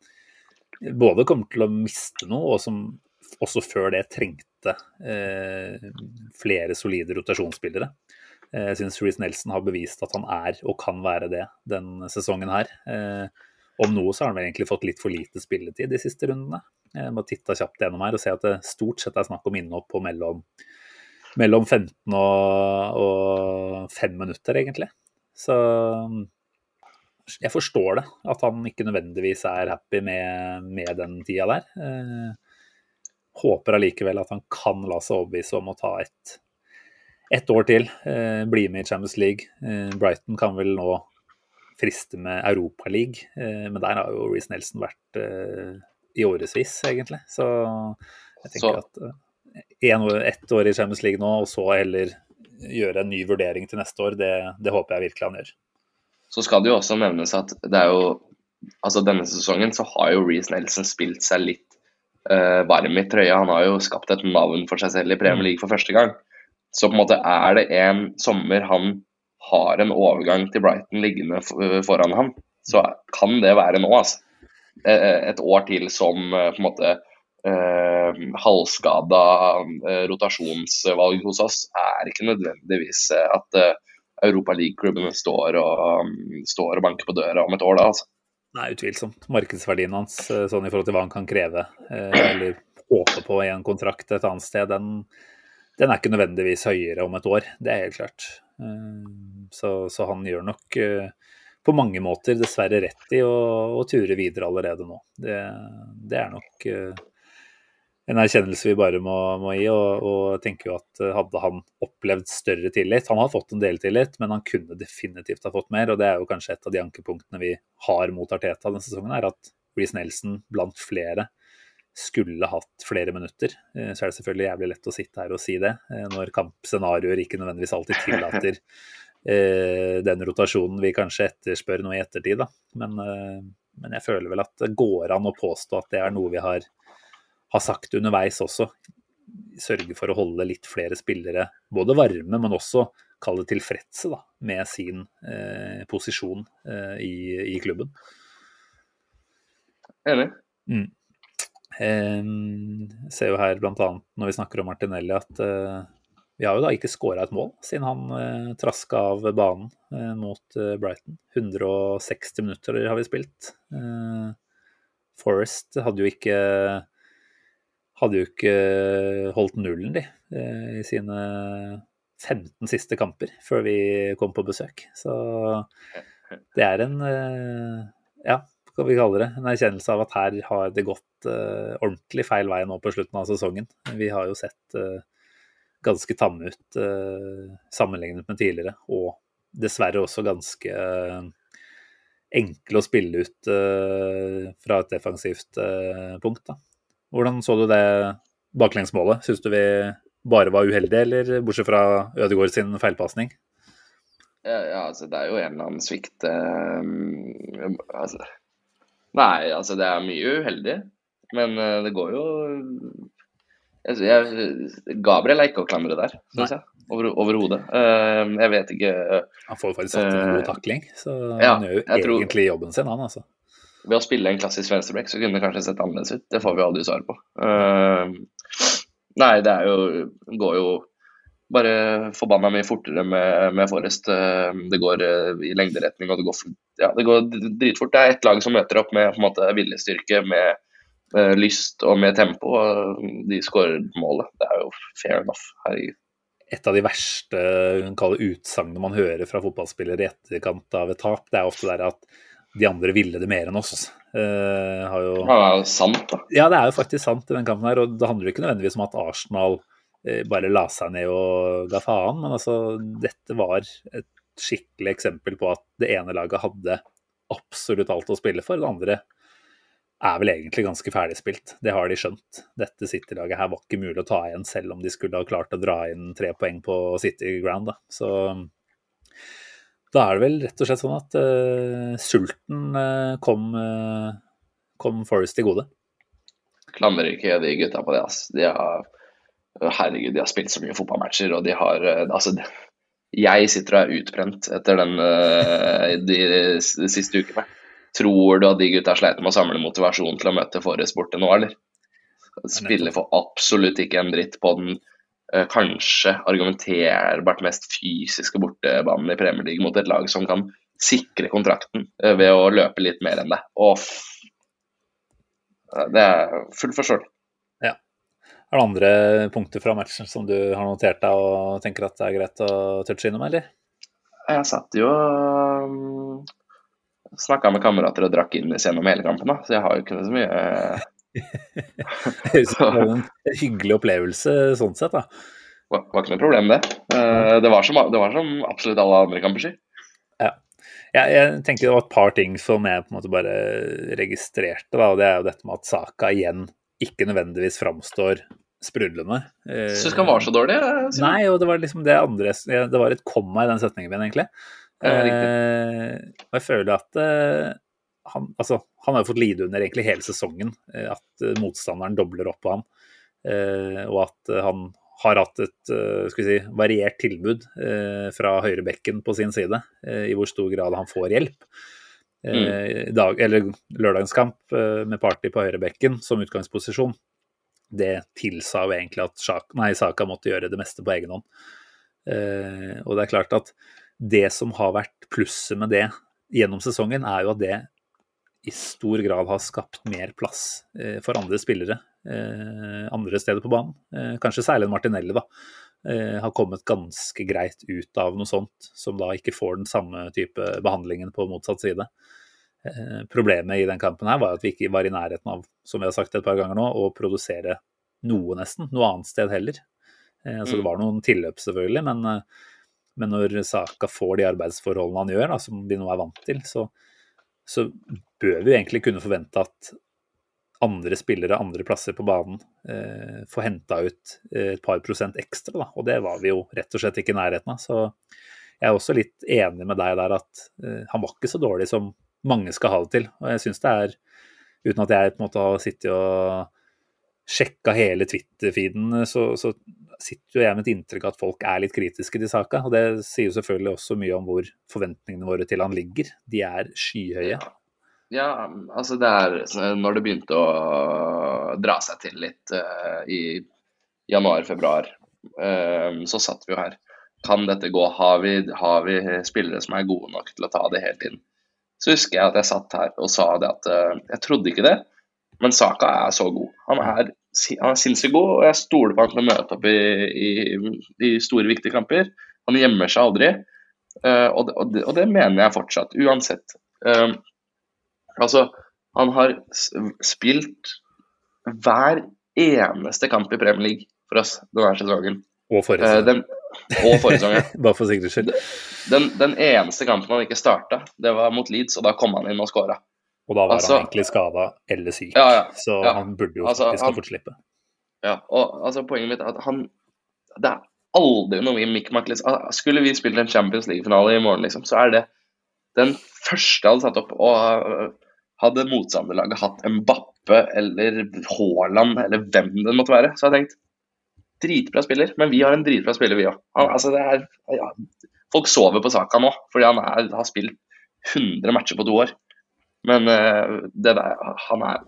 både kommer til å miste noe, og som også før det trengte flere solide rotasjonsspillere. Jeg syns Reece Nelson har bevist at han er og kan være det den sesongen her. Om noe så har han vel egentlig fått litt for lite spilletid de siste rundene. Jeg må titte kjapt gjennom her og se at det stort sett er snakk om innhopp på mellom, mellom 15 og, og 5 minutter, egentlig. Så jeg forstår det, at han ikke nødvendigvis er happy med, med den tida der. Eh, håper allikevel at han kan la seg overbevise om å ta et, et år til. Eh, bli med i Champions League. Eh, Brighton kan vel nå friste med Europaliga, eh, men der har jo Reece Nelson vært eh, i årevis, egentlig. Så jeg tenker så. at eh, en, ett år i Champions League nå, og så heller gjøre en ny vurdering til neste år, det, det håper jeg virkelig han gjør. Så skal det jo også nevnes at det er jo Altså denne sesongen så har jo Reece Nelson spilt seg litt uh, varm i trøya. Han har jo skapt et navn for seg selv i Premier mm. League for første gang. Så på en måte er det en sommer han har en overgang til Brighton liggende foran ham, så kan det være nå. altså. Eh, eh, et år til som eh, på en måte eh, halvskada rotasjonsvalg hos oss er ikke nødvendigvis at eh, Europa League-klubbene står, står, og banker på døra om et år da. altså. Nei, utvilsomt. Markedsverdien hans sånn i forhold til hva han kan kreve eller håpe på i en kontrakt et annet sted, den, den er ikke nødvendigvis høyere om et år. Det er helt klart. Så, så, han gjør nok eh, på mange måter dessverre rett i å, å ture videre allerede nå. Det, det er nok eh, en erkjennelse vi bare må, må gi, og, og tenker jo at eh, hadde han opplevd større tillit Han har fått en del tillit, men han kunne definitivt ha fått mer. og Det er jo kanskje et av de ankepunktene vi har mot Arteta denne sesongen, er at Reece Nelson blant flere skulle hatt flere minutter. Så er det selvfølgelig jævlig lett å sitte her og si det, når kampscenarioer ikke nødvendigvis alltid tillater *laughs* Eh, den rotasjonen vi kanskje etterspør nå i ettertid. Da. Men, eh, men, jeg føler vel at det går an å påstå at det er noe vi har, har sagt underveis også. Sørge for å holde litt flere spillere både varme, men også kalle det tilfredse da, med sin eh, posisjon eh, i, i, klubben. Enig. Mm. Eh, ser jo her bl.a. når vi snakker om Martinelli at eh, vi har jo da ikke skåra et mål siden han eh, traska av banen eh, mot Brighton. 160 minutter har vi spilt. Forest hadde jo ikke hadde jo ikke holdt nullen, de, i sine 15 siste kamper før vi kom på besøk. Så det er en ja, hva vi kalle det, en erkjennelse av at her har det gått ordentlig feil vei nå på slutten av sesongen. Vi har jo sett ganske tamme ut uh, sammenlignet med tidligere. Og dessverre også ganske uh, enkle å spille ut uh, fra et defensivt punkt. Da. Hvordan så du det baklengsmålet? Syns du vi bare var uheldige, eller bortsett fra Ødegaard sin feilpasning? Ja, ja, altså det er jo en eller annen svikt altså, Nei, altså det er mye uheldig. Men det går jo jeg, Gabriel er ikke å klandre der, syns jeg. Overhodet. Over uh, jeg vet ikke uh, Han får faktisk satt en god takling, så ja, han gjør jo egentlig tror, jobben sin, han altså. Ved å spille en klassisk venstreback så kunne det kanskje sett annerledes ut. Det får vi aldri svar på. Uh, nei, det er jo Går jo bare forbanna mye fortere med, med Forrest. Det går i lengderetning, og det går, ja, det går dritfort. Det er ett lag som møter opp med på en måte viljestyrke, med med lyst og med tempo. og De skårer målet. Det er jo fair enough. Herregud. Et av de verste utsagnene man hører fra fotballspillere i etterkant av et tap, det er ofte der at de andre ville det mer enn oss. Uh, jo... Ja, det er jo sant, da. Ja, det er jo faktisk sant i den kampen her. Og det handler jo ikke nødvendigvis om at Arsenal bare la seg ned og ga faen, men altså, dette var et skikkelig eksempel på at det ene laget hadde absolutt alt å spille for. Det andre er vel egentlig ganske ferdigspilt. Det har de skjønt. Dette City-laget her var ikke mulig å ta igjen, selv om de skulle ha klart å dra inn tre poeng på City Ground. Da. Så da er det vel rett og slett sånn at uh, sulten uh, kom, uh, kom Forest til gode. Klamrer ikke de gutta på det. ass. De har, herregud, de har spilt så mye fotballmatcher, og de har eh, altså, Jeg sitter og er utbrent etter den, eh, de, de siste ukene. Tror du at de gutta sleit med å samle motivasjon til å møte Forrest borte nå, eller? Spiller for absolutt ikke en dritt på den eh, kanskje argumenterbart mest fysiske bortebanen i Premier League mot et lag som kan sikre kontrakten ved å løpe litt mer enn det. Og det er fullt forståelig. Er det andre punkter fra matchen som du har notert deg og tenker at det er greit å touche innom, eller? Jeg satt jo og snakka med kamerater og drakk inn gjennom hele kampen, da. så jeg har jo ikke så mye *laughs* Det var en hyggelig opplevelse sånn sett, da. Det var ikke noe problem, det. Eh, Det var som, det var som absolutt alle andre kamper, si. Jeg, jeg tenker det var et par ting som jeg på en måte bare registrerte. Da, og Det er jo dette med at Saka igjen ikke nødvendigvis framstår sprudlende. Eh, Syns ikke han var så dårlig. jeg, Nei, og det var liksom det andre Det var et komma i den setningen min, egentlig. Eh, og jeg føler at eh, han, altså, han har jo fått lide under egentlig hele sesongen. eh, at eh, motstanderen dobler opp på han. Eh, og at han har hatt et si, variert tilbud fra høyrebekken på sin side. I hvor stor grad han får hjelp. Eh, dag, eller lørdagens kamp eh, med Party på høyrebekken som utgangsposisjon. Det tilsa jo egentlig at Shaka, nei, Saka måtte gjøre det meste på egen hånd. Eh, og det er klart at det som har vært plusset med det gjennom sesongen, er jo at det i stor grad har skapt mer plass eh, for andre spillere eh, andre steder på banen. Eh, kanskje særlig Martinelli, da. Eh, har kommet ganske greit ut av noe sånt, som da ikke får den samme type behandlingen på motsatt side. Eh, problemet i den kampen her var at vi ikke var i nærheten av, som vi har sagt et par ganger nå, å produsere noe, nesten. Noe annet sted heller. Eh, så det var noen tilløp, selvfølgelig, men, men når Saka får de arbeidsforholdene han gjør, da, som vi nå er vant til, så, så bør vi egentlig kunne forvente at andre spillere andre plasser på banen eh, får henta ut eh, et par prosent ekstra. Da. Og det var vi jo rett og slett ikke i nærheten av. Så jeg er også litt enig med deg der at eh, han var ikke så dårlig som mange skal ha det til. Og jeg syns det er, uten at jeg på en måte har sittet og sjekka hele Twitter-feeden, så, så sitter jo jeg med et inntrykk av at folk er litt kritiske til saka. Og det sier jo selvfølgelig også mye om hvor forventningene våre til han ligger. De er skyhøye. Ja, altså det er når det begynte å dra seg til litt uh, i januar-februar, uh, så satt vi jo her. Kan dette gå? Har vi, har vi spillere som er gode nok til å ta det helt inn? Så husker jeg at jeg satt her og sa det at uh, jeg trodde ikke det, men Saka er så god. Han er, han er sinnssykt god, og jeg stoler på han til å møte opp i, i, i store, viktige kamper. Han gjemmer seg aldri, eh, og, det, og, det, og det mener jeg fortsatt, uansett. Altså, han har spilt hver eneste kamp i Premier League for oss denne sesongen. Og forrige Eh, sesong. og forrige sesong. *laughs* Bare for sikkerhets skyld. Den, den eneste kampen han ikke starta, det var mot Leeds, og da kom han inn og skåra. Og da var Altså- han egentlig skada eller syk, Ja, ja. så ja. han burde jo Altså, faktisk ha han- fått slippe. Ja, og altså, poenget mitt er at han Det er aldri noe i Mikmak liksom. Ah, Skulle vi spilt en Champions League-finale i morgen, liksom, så er det den første hadde satt opp. Og hadde motstanderlaget hatt Mbappe eller Haaland eller hvem det måtte være, så hadde jeg tenkt dritbra spiller, men vi har en dritbra spiller, vi òg. Altså, ja, Folk sover på saka nå, fordi han er, har spilt 100 matcher på to år. Men uh, det der, han er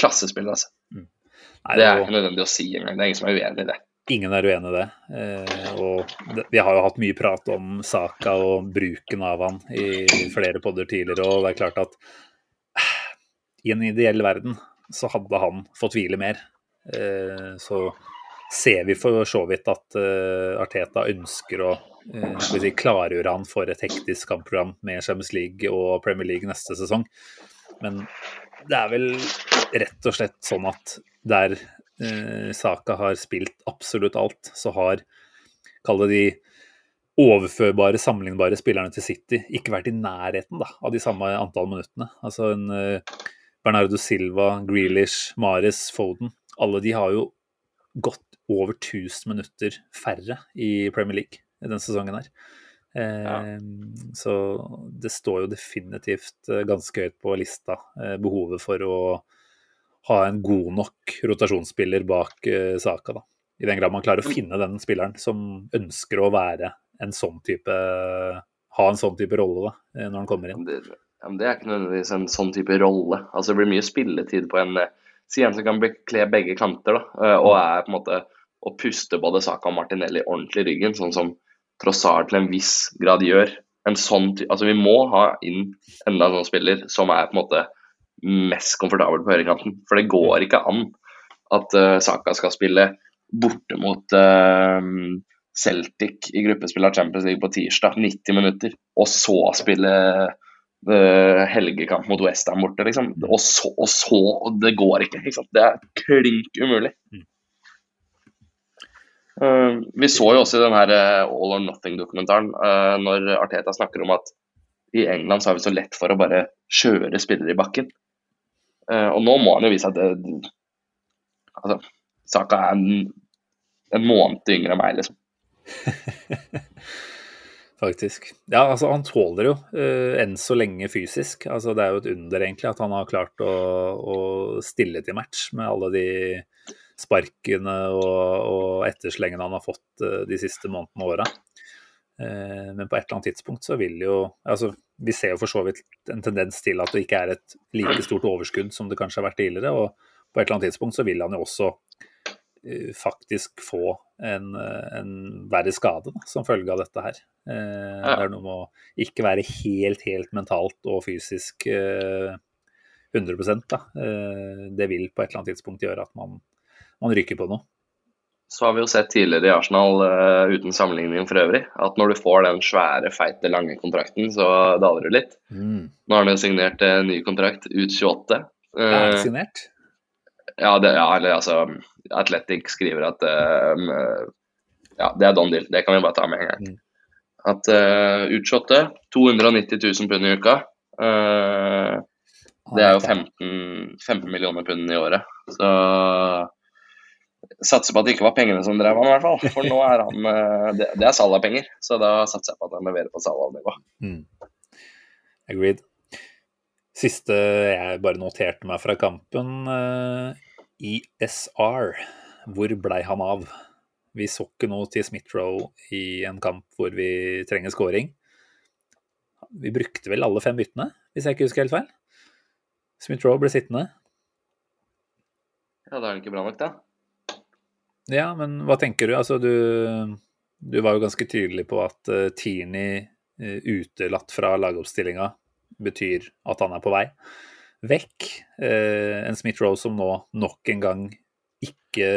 klassespiller, altså. Nei, Det er ikke nødvendig å si engang. Det er ingen som er uenig i det. Ingen er uenig i det. Eh, og det, vi har jo hatt mye prat om Saka og bruken av han i flere podder tidligere, og det er klart at *sighs* i en ideell verden så hadde han fått hvile mer. Eh, så ser vi for så vidt at eh, Arteta ønsker å eh, si, klargjøre han for et hektisk kampprogram med Champions League og Premier League neste sesong. Men det er vel rett og slett sånn at der Saka har spilt absolutt alt, så har Kall det de overførbare, sammenlignbare spillerne til City ikke vært i nærheten da, av de samme antall minuttene. Altså en uh, Bernardo Silva, Grealish, Mares, Foden. Alle de har jo gått over 1000 minutter færre i Premier League i denne sesongen her. Eh, Så det står jo definitivt eh, ganske høyt på lista, eh, behovet for å ha en god nok rotasjonsspiller bak eh, Saka. da. I den grad man klarer å finne den spilleren som ønsker å være en sånn type ha en sånn type rolle da, eh, når han kommer inn. Det, det er ikke nødvendigvis en sånn type rolle. Altså Det blir mye spilletid på en eh, Si en som kan bekle begge kanter, da, eh, og er på en måte å puste både Saka og Martinelli ordentlig i ryggen, sånn som Trossard til en viss grad gjør. En sånn, altså Vi må ha inn enda en sånn spiller som er på en måte mest komfortabel på høyrekanten. For det går ikke an at uh, Saka skal spille borte mot eh, Celtic i gruppespill av Champions League på tirsdag, 90 minutter, og så spille eh, helgekamp mot Westham borte, liksom. Og så, og så og Det går ikke. ikke? Det er klink umulig. Uh, vi så jo også i den her eh, All or Nothing-dokumentaren uh, når Arteta snakker om at i England så har vi så lett for å bare kjøre spillere i bakken. Uh, og nå må han jo vise at det, altså, Saka er en, en måned yngre enn meg, liksom. *laughs* Faktisk. Ja, altså han tåler jo uh, enn så lenge fysisk. Altså Det er jo et under egentlig at han har klart å, å stille til match med alle de sparkene og, og etterslengene han har fått uh, de siste månedene og åra. Uh, men på et eller annet tidspunkt så vil jo altså Vi ser jo for så vidt en tendens til at det ikke er et like stort overskudd som det kanskje har vært tidligere. Og på et eller annet tidspunkt så vil han jo også faktisk få en, eh, en verre skade da, som følge av dette her. Eh, Det er noe med å ikke være helt, helt mentalt og fysisk eh, 100 da. Eh, det vil på et eller annet tidspunkt gjøre at man, man ryker på noe. Så har vi jo sett tidligere i Arsenal, eh, uten sammenligning for øvrig, at når du får den svære, feite, lange kontrakten, så daler du litt. Mm. Nå har han jo signert en ny kontrakt ut 28. Er Eh, det signert? Ja, det, ja, eller altså Athletic skriver at eh, Ja, det er done deal. Det kan vi bare ta med en gang. Mm. At uh, Utshotte 290 000 pund i uka. Uh, det er jo 15, 15 millioner pund i året. Så satser på at det ikke var pengene som drev han, i hvert fall. For nå er han uh, Det, det er Salah-penger, så da satser jeg på at han leverer på Salah-nivå. Mm. Agreed. Siste jeg bare noterte meg fra kampen, eh, ISR. Hvor blei han av? Vi så ikke noe til Smith-Roe i en kamp hvor vi trenger scoring. Vi brukte vel alle fem byttene, hvis jeg ikke husker helt feil. Smith-Roe ble sittende. Ja, da er det ikke bra nok, da. Ja, men hva tenker du? Altså, du, du var jo ganske tydelig på at uh, Tierney uh, utelatt fra lagoppstillinga betyr at han er på vei vekk. Eh, en Smith-Roe som nå nok en gang ikke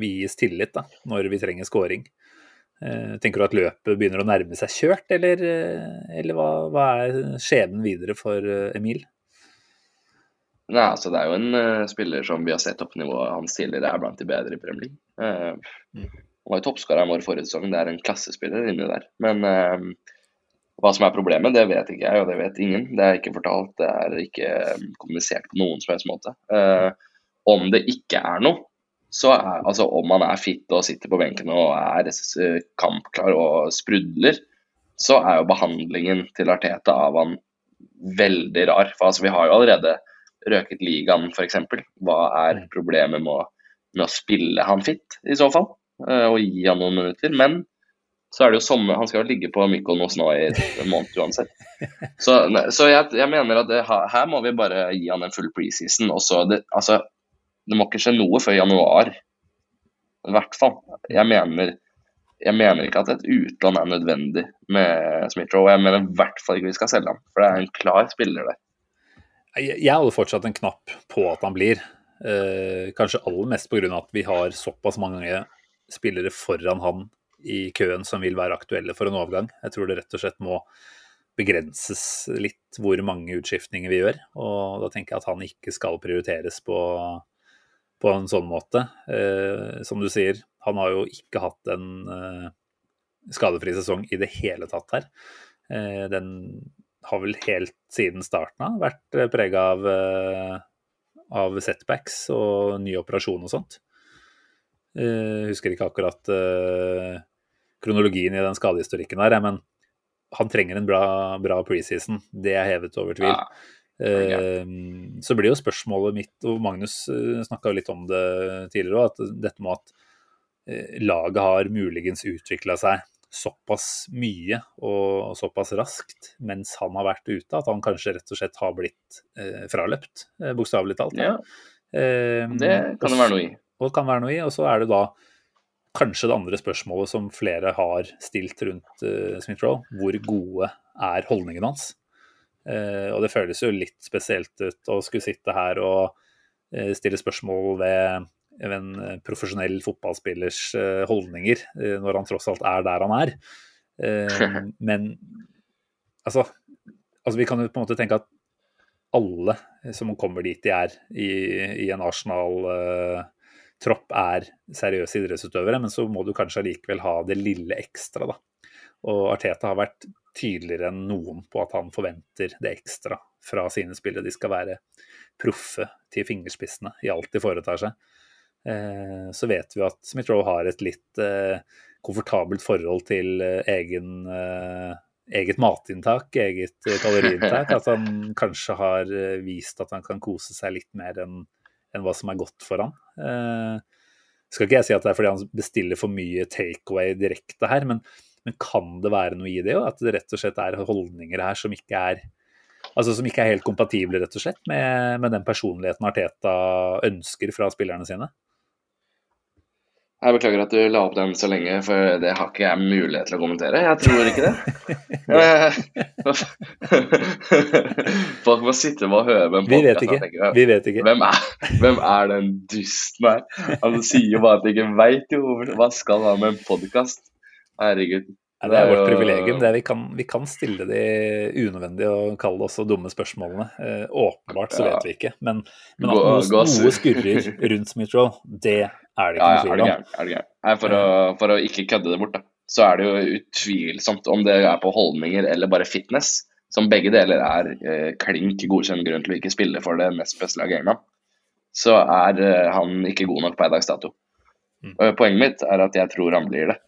vies tillit da, når vi trenger scoring. Eh, tenker du at løpet begynner å nærme seg kjørt, eller, eh, eller hva, hva er skjebnen videre for eh, Emil? Nei, altså Det er jo en uh, spiller som vi har sett toppnivået hans tidligere er blant de bedre i Premier League. Eh, han var jo toppskåreren vår forrige sesong. Det er en klassespiller inni der. Men eh, hva som er problemet, det vet ikke jeg, og det vet ingen. Det er ikke fortalt, det er ikke eh, kommunisert på noen som helst måte. Eh, om det ikke er noe, så er altså om han er fit og sitter på benken og er eh, kampklar og sprudler, så er jo behandlingen til Arteta av han veldig rar. For altså, vi har jo allerede røket ligaen, f.eks. Hva er problemet med å, med å spille han fit, i så fall? eh, Og gi han noen minutter. Men så er det jo sommer, han skal jo ligge på Mykonos nå i en måned uansett. Så, så jeg, jeg mener at det, her må vi bare gi han en full preseason. Og så det, altså, det må ikke skje noe før januar. I hvert fall. Jeg mener, jeg mener ikke at et utlån er nødvendig med Smith-Roe. Jeg mener i hvert fall ikke vi skal selge ham, for det er en klar spiller der. Jeg, jeg fortsatt en knapp på at han blir. Eh, kanskje aller mest pga. at vi har såpass mange spillere foran han i køen som vil være aktuelle for en overgang. Jeg tror det rett og slett må begrenses litt hvor mange utskiftninger vi gjør. Og da tenker jeg at han ikke skal prioriteres på, på en sånn måte. Eh, som du sier, han har jo ikke hatt en eh, skadefri sesong i det hele tatt her. Eh, den har vel helt siden starten av vært prega av, eh, av setbacks og ny operasjon og sånt. Eh, husker ikke akkurat eh, kronologien i den skadehistorikken der, men han trenger en bra, bra preseason. Det er hevet over tvil. Ja. Okay. så blir jo spørsmålet mitt, og Magnus uh, snakka litt om det tidligere òg, at dette med at eh, laget har muligens utvikla seg såpass mye og såpass raskt mens han har vært ute, at han kanskje rett og slett har blitt eh, fraløpt, eh, bokstavelig talt. Ja, Eh, det kan det være noe i. og kan være noe i. Og så er det da kanskje det andre spørsmålet som flere har stilt rundt uh, Smith-Roll. Hvor gode er holdningene hans? Uh, og det føles jo litt spesielt ut å skulle sitte her og uh, stille spørsmål ved, ved en eh, profesjonell fotballspillers uh, holdninger, eh, når han tross alt er der han er. Eh, *laughs* men altså, altså Vi kan jo på en måte tenke at alle som kommer dit de er i, i en Arsenal-tropp, er seriøse idrettsutøvere, men så må du kanskje allikevel ha det lille ekstra, da. Og Arteta har vært tydeligere enn noen på at han forventer det ekstra fra sine spillere. De skal være proffe til fingerspissene i alt de foretar seg. Eh, så vet vi at Smith-Roe har et litt eh, komfortabelt forhold til eh, egen, eget matinntak, eget *laughs* kaloriinntak. At han kanskje har vist at han kan kose seg litt mer enn enn hva som er godt for han. Eh, skal ikke jeg si at det er fordi han bestiller for mye takeaway direkte her, men, men kan det være noe i det? jo? At det rett og slett er holdninger her som ikke er altså som ikke er helt kompatible rett og slett med, med den personligheten Arteta ønsker fra spillerne sine? Jeg beklager at du la opp den så lenge, for det har ikke jeg mulighet til å kommentere. Jeg tror ikke det. *laughs* *laughs* Folk må sitte og høre på en Vi vet ikke. Vi vet ikke. Hvem er, hvem er den dysten her? Han sier jo bare at han ikke veit hva skal ha med en podkast. Herregud. Det er vårt privilegium. Det er, vi, kan, vi kan stille de unødvendige og kalle det også dumme spørsmålene. Eh, åpenbart så vet vi ikke, men, men at noe, noe skurrer *laughs* rundt Smith-Roll, det er det ikke noe tvil om. Er det gærent? For, å, for å ikke kødde det bort, da, så er det jo utvilsomt om det er på holdninger eller bare fitness, som begge deler er eh, klink godkjent grunn til å ikke spille for det nest beste laget i England, så er eh, han ikke god nok per dags dato. Mm. Poenget mitt er at jeg tror han blir det.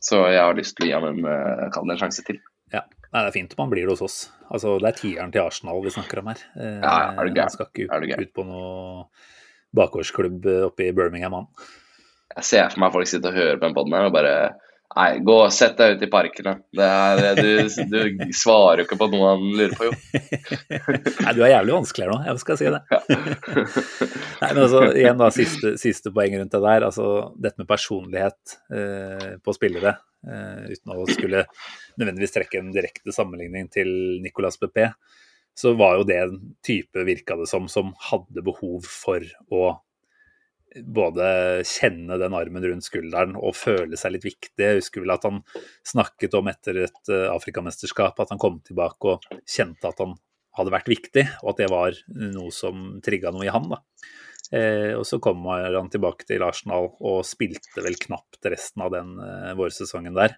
Så jeg har lyst til å gi ham en, eh, en sjanse til. Ja. Nei, det er fint om han blir det hos oss. Altså, det er tieren til Arsenal vi snakker om her. Eh, Ja, er du gøy? Han skal ikke ut, ut på noe bakgårdsklubb eh, oppe i Birmingham, han. Jeg ser for meg folk sitter og hører på en podkast og bare Nei, gå og sett deg ut i parken. da. Det du, du svarer jo ikke på noe han lurer på, jo. *laughs* Nei, du er jævlig vanskelig her nå, jeg skal si det. *laughs* Nei, men altså, igjen da, siste, siste poeng rundt det der. altså Dette med personlighet eh, på spillere, eh, uten å skulle nødvendigvis trekke en direkte sammenligning til Nicolas Pepé, så var jo det en type, virka det som, som hadde behov for å både kjenne den armen rundt skulderen og føle seg litt viktig. Jeg husker vel at han snakket om etter et eh, Afrikamesterskap at han kom tilbake og kjente at han hadde vært viktig, og at det var noe som trigga noe i han. Eh, og så kommer han tilbake til Arsenal og spilte vel knapt resten av den eh, vårsesongen der.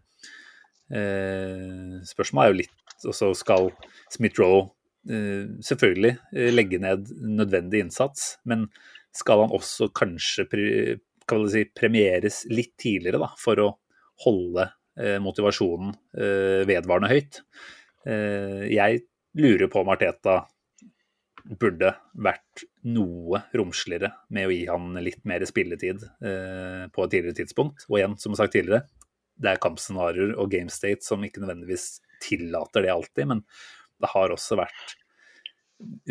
Eh, spørsmålet er jo litt Og så skal Smith-Roe eh, selvfølgelig eh, legge ned nødvendig innsats, men skal han også kanskje kan si, premieres litt tidligere da, for å holde eh, motivasjonen eh, vedvarende høyt? Eh, jeg lurer på om Arteta burde vært noe romsligere med å gi han litt mer spilletid på et tidligere tidspunkt. Og igjen, som sagt tidligere, det er kampscenarioer og game state som ikke nødvendigvis tillater det alltid, men det har også vært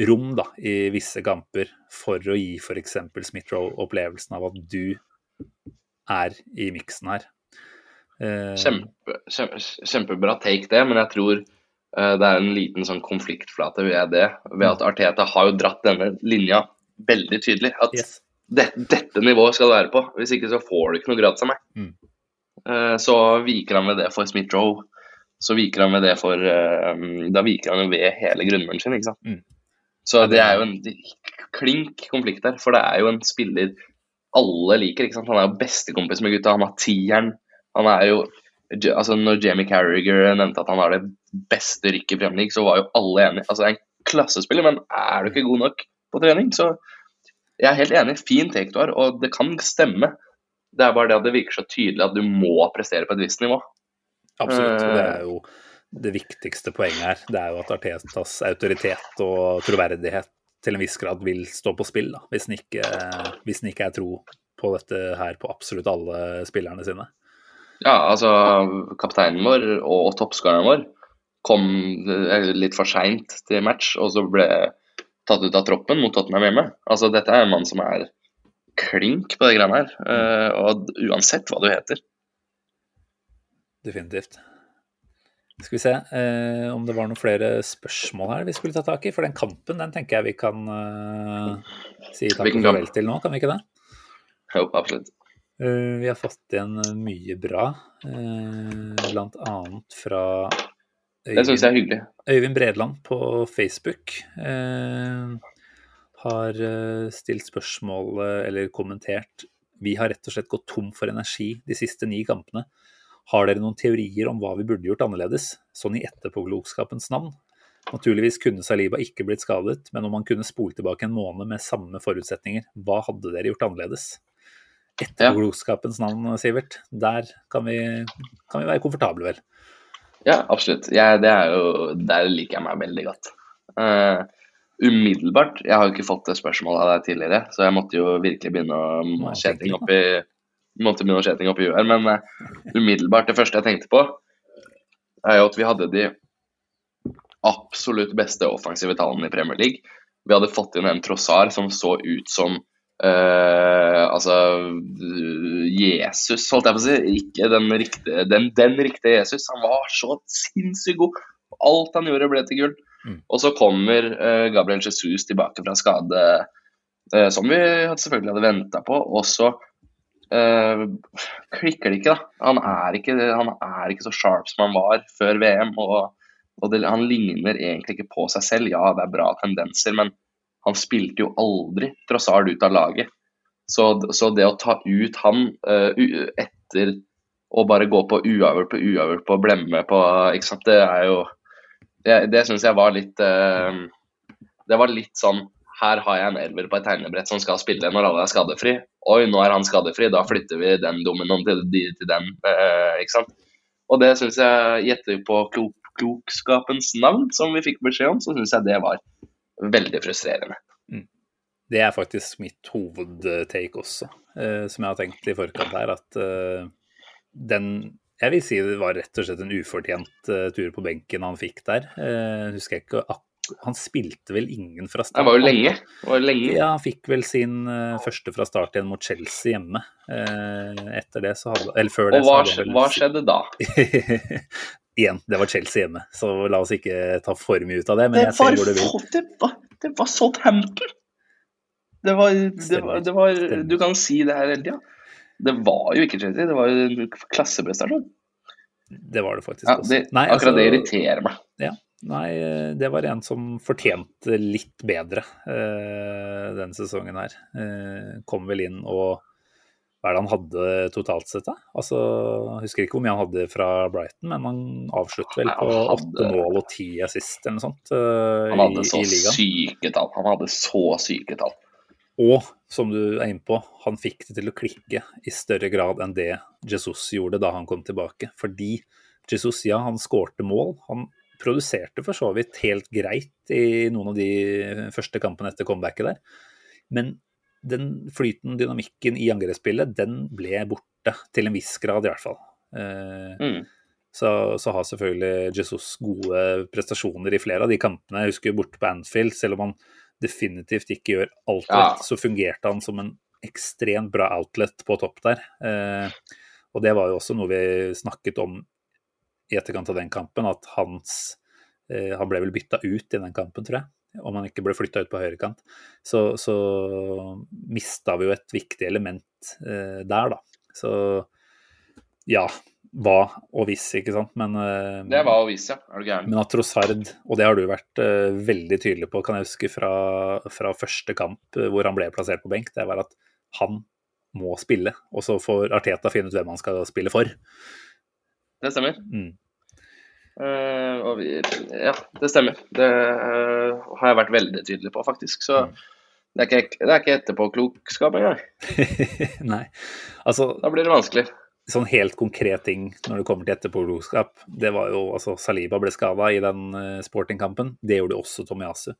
rom da, i visse kamper for å gi f.eks. Smith-Roe opplevelsen av at du er i miksen her. Eh, Kjempe, kjempe, kjempebra take det, men jeg tror eh, det er en liten sånn konfliktflate ved det. Ved at Arteta har jo dratt denne linja veldig tydelig. At yes. det, dette nivået skal du være på. Hvis ikke så får du ikke noe gratis av meg. Mm. Eh, så viker han ved det for Smith-Roe. Så viker han ved det for Da viker han ved hele grunnmuren sin, ikke sant. Mm. Så det er jo en klink konflikt der, for det er jo en spiller alle liker. ikke sant? Han er jo bestekompis med gutta, han har tieren. Han er jo altså Når Jamie Carriger nevnte at han har det beste rykket i Premier League, så var jo alle enige. Altså, det er en klassespiller, men er du ikke god nok på trening, så Jeg er helt enig. Fin take du har, og det kan stemme. Det er bare det at det virker så tydelig at du må prestere på et visst nivå. Absolutt. Det Eh. er jo det viktigste poenget her. Det er jo at Artetas autoritet og troverdighet til en viss grad vil stå på spill, da, hvis den ikke, hvis den ikke er tro på dette her på absolutt alle spillerne sine. Ja, altså kapteinen vår og toppskåreren vår kom eh, litt for seint til match, og så ble tatt ut av troppen mot Tottenham hjemme. Altså, dette er en mann som er klink på de greiene her, eh, og uansett hva du heter. Definitivt. Skal vi se eh, om det var noen flere spørsmål her vi skulle ta tak i. For den kampen den tenker jeg vi kan eh, si takk og farvel til nå, kan vi ikke det? Jo, absolutt. Uh, vi har fått igjen mye bra, uh, blant annet fra Øyvind. Øyvind Bredland på Facebook uh, har stilt spørsmål eller kommentert Vi har rett og slett gått tom for energi de siste ni kampene. Har dere noen teorier om hva vi burde gjort annerledes, sånn i etterpåklokskapens navn? Naturligvis kunne Saliba ikke blitt skadet, men om han kunne spole tilbake en måned med samme forutsetninger, hva hadde dere gjort annerledes? Etterpåklokskapens navn, Sivert. Der kan vi, kan vi være komfortable, vel? Ja, absolutt. Jeg, det er jo, der liker jeg meg veldig godt. Uh, umiddelbart Jeg har jo ikke fått det spørsmålet av deg tidligere, så jeg måtte jo virkelig begynne å kjetting opp i måtte begynne å skje ting oppi huet her, men uh, umiddelbart det første jeg tenkte på, er jo at vi hadde de absolutt beste offensive tallene i Premier League. Vi hadde fått inn en Trossar som så ut som uh, altså Jesus, holdt jeg på å si. Ikke den riktige, den, den riktige Jesus. Han var så sinnssykt god. Alt han gjorde, ble til gull. Mm. Og så kommer uh, Gabriel Jesus tilbake fra skade, uh, som vi selvfølgelig hadde venta på. Og så uh, klikker det ikke, da. Han er ikke, han er ikke, så sharp som han var før VM. og, og det, Han ligner egentlig ikke på seg selv. Ja, det er bra tendenser, men han spilte jo aldri Trossard ut av laget. Så, så det å ta ut han uh, etter å bare gå på uavgjort på uavgjort på blemme på ikke sant, Det er jo Det, det syns jeg var litt uh, Det var litt sånn her har jeg en elver på et tegnebrett som skal spille når alle er skadefri. Oi, nå er han skadefri, da flytter vi den dominoen til, til den. Eh, ikke sant? Og det syns jeg gjetter på klok klokskapens navn, som vi fikk beskjed om, så syns jeg det var veldig frustrerende. Mm. Det er faktisk mitt hovedtake også, eh, som jeg har tenkt i forkant her. At eh, den Jeg vil si det var rett og slett en ufortjent eh, tur på benken han fikk der. Uh, husker jeg ikke akkurat han spilte vel ingen fra start? Det var jo lenge. Var jo lenge. Ja, han fikk vel sin uh, første fra start igjen mot Chelsea hjemme. Uh, etter det så hadde Eller før det. Og hva, vel... hva skjedde da? *laughs* igjen, det var Chelsea hjemme, så la oss ikke ta for mye ut av det. Men det jeg ser hvor du vil. Det var, det var Southampton! Det var, det, var, det var Du kan si det her hele tida. Det var jo ikke Chelsea, det var jo en klasseprestasjon. Det var det faktisk ja, det, Nei, akkurat altså, det irriterer meg. Ja, Nei, eh, det var en som fortjente litt bedre uh, denne sesongen her. Uh, kom vel inn og Hva er det han hadde totalt sett, da? Altså, jeg husker ikke hvor mye han hadde fra Brighton, men han avslutter vel på åtte mål og ti assist eller noe sånt uh, han hadde i, så i syke tall. Han hadde så syke tall. Og som du er inne på, han fikk det til å klikke i større grad enn det Jesus gjorde da han kom tilbake. Fordi Jesus, ja, han skårte mål. Han produserte for så vidt helt greit i noen av de første kampene etter comebacket der. Men den flyten, dynamikken i angrepsspillet, den ble borte. Til en viss grad, i hvert fall. Eh, mm. Så, så, har selvfølgelig Jesus gode prestasjoner i flere av de kampene. Jeg husker borte på Anfield, selv om han definitivt ikke gjør alt rett, ja. så fungerte han som en ekstremt bra outlet på topp der. Eh, og det var jo også noe vi snakket om i etterkant av den kampen, at hans eh, Han ble vel bytta ut i den kampen, tror jeg. Om han ikke ble flytta ut på høyrekant. Så, så mista vi jo et viktig element eh, der, da. Så ja, hva og hvis, ikke sant. Men, uh, det var og hvis, ja. Er du gæren. Men at Trossard, og det har du vært uh, veldig tydelig på, kan jeg huske fra, fra første kamp uh, hvor han ble plassert på benk, det var at han må spille. Og så får Arteta finne ut hvem han skal spille for. Det stemmer. Mm. Uh, vi, ja, det stemmer. Det uh, har jeg vært veldig tydelig på, faktisk. Så mm. det, er ikke, det er ikke etterpåklokskap engang. *laughs* Nei. Altså Da blir det vanskelig. sånn helt konkret ting når det kommer til etterpåklokskap, det var jo altså Saliba ble skada i den uh, sportingkampen. Det gjorde også Tomiyasu.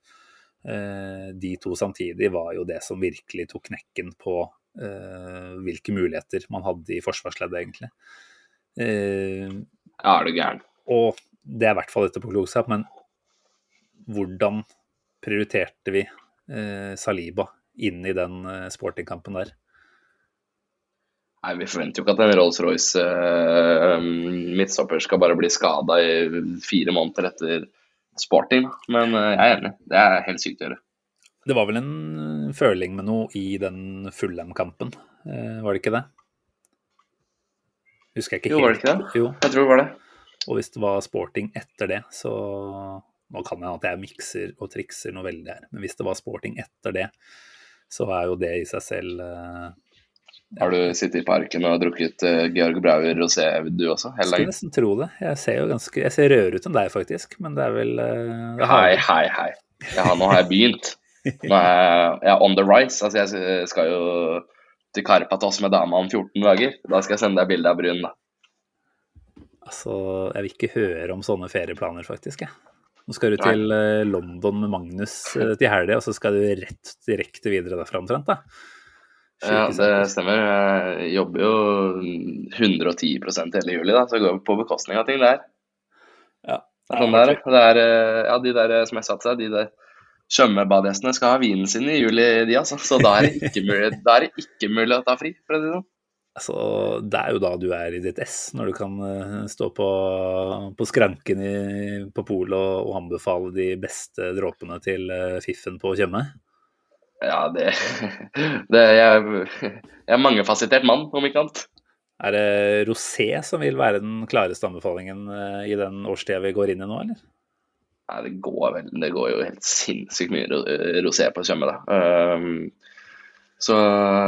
Uh, de to samtidig var jo det som virkelig tok knekken på hvilke muligheter man hadde i forsvarsleddet, egentlig. ja, er du gæren. Og det er i hvert fall etterpåklokskap, men hvordan prioriterte vi Saliba inn i den sportingkampen der? Nei, Vi forventer jo ikke at en Rolls-Royce eh, midtstopper skal bare bli skada i fire måneder etter sporting. Men eh, jeg er enig. Det er helt sykt å gjøre. Det var vel en føling med noe i den Fullem-kampen, uh, var det ikke det? Husker jeg ikke helt. Jo, var det ikke det? Jo. Jeg tror det var det. Og hvis det var sporting etter det, så Nå kan jeg at jeg mikser og trikser noe veldig her, men hvis det var sporting etter det, så er jo det i seg selv har du sittet i parken og drukket uh, Georg Brauer rosé, du også? Hele Skulle nesten tro det. Jeg ser jo ganske Jeg ser rødere ut enn deg, faktisk, men det er vel uh, Hei, hei, hei. Ja, nå har jeg begynt. Nå er jeg, jeg er on the rise. Altså, jeg skal jo til Karpatos med dama om 14 dager. Da skal jeg sende deg bilde av brun, da. Altså, jeg vil ikke høre om sånne ferieplaner, faktisk, jeg. Nå skal du til uh, London med Magnus til helga, og så skal du rett direkte videre derfra omtrent, da. Ja, det stemmer. Jeg jobber jo 110% hele juli, da, så det går på bekostning av ting der. Ja, det er sånn der. Det er, ja, de der som jeg sa til deg, de der Tjøme-badegjestene skal ha vinen sin i juli, de altså. Så da er det ikke mulig, er det ikke mulig å ta fri, for å si det sånn. Altså, det er jo da du er i ditt ess, når du kan stå på, på skranken i, på polet og, og, anbefale de beste dråpene til fiffen på Tjøme. Ja, det, *laughs* det Jeg, jeg er mangefasettert mann, om ikke annet. Er det rosé som vil være den klareste anbefalingen eh, i den årstida vi går inn i nå, eller? Nei, det går, vel, det går jo helt sinnssykt mye rosé på Tjøme, da. Um, så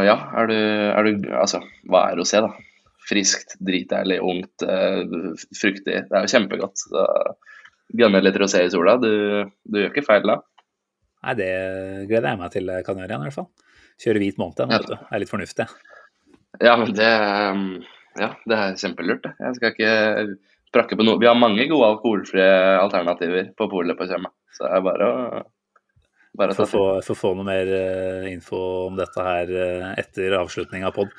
ja, er du, er du, Altså, hva er rosé, da? Friskt, dritdeilig, ungt, uh, fruktig. Det er jo kjempegodt. Gønne litt rosé i sola. Du, du gjør ikke feil da. Nei, det gleder jeg meg til jeg kan gjøre igjen, i hvert fall. Kjøre hvit måned, ja. vet du. Det er litt fornuftig. Ja, men det, um, ja, det er kjempelurt, det. Jeg skal ikke prakke på noe. Vi har mange gode alkoholfrie alternativer på polet på Tjøme, så det er bare å bare å få, få noe mer uh, info om dette her uh, etter avslutning av pod.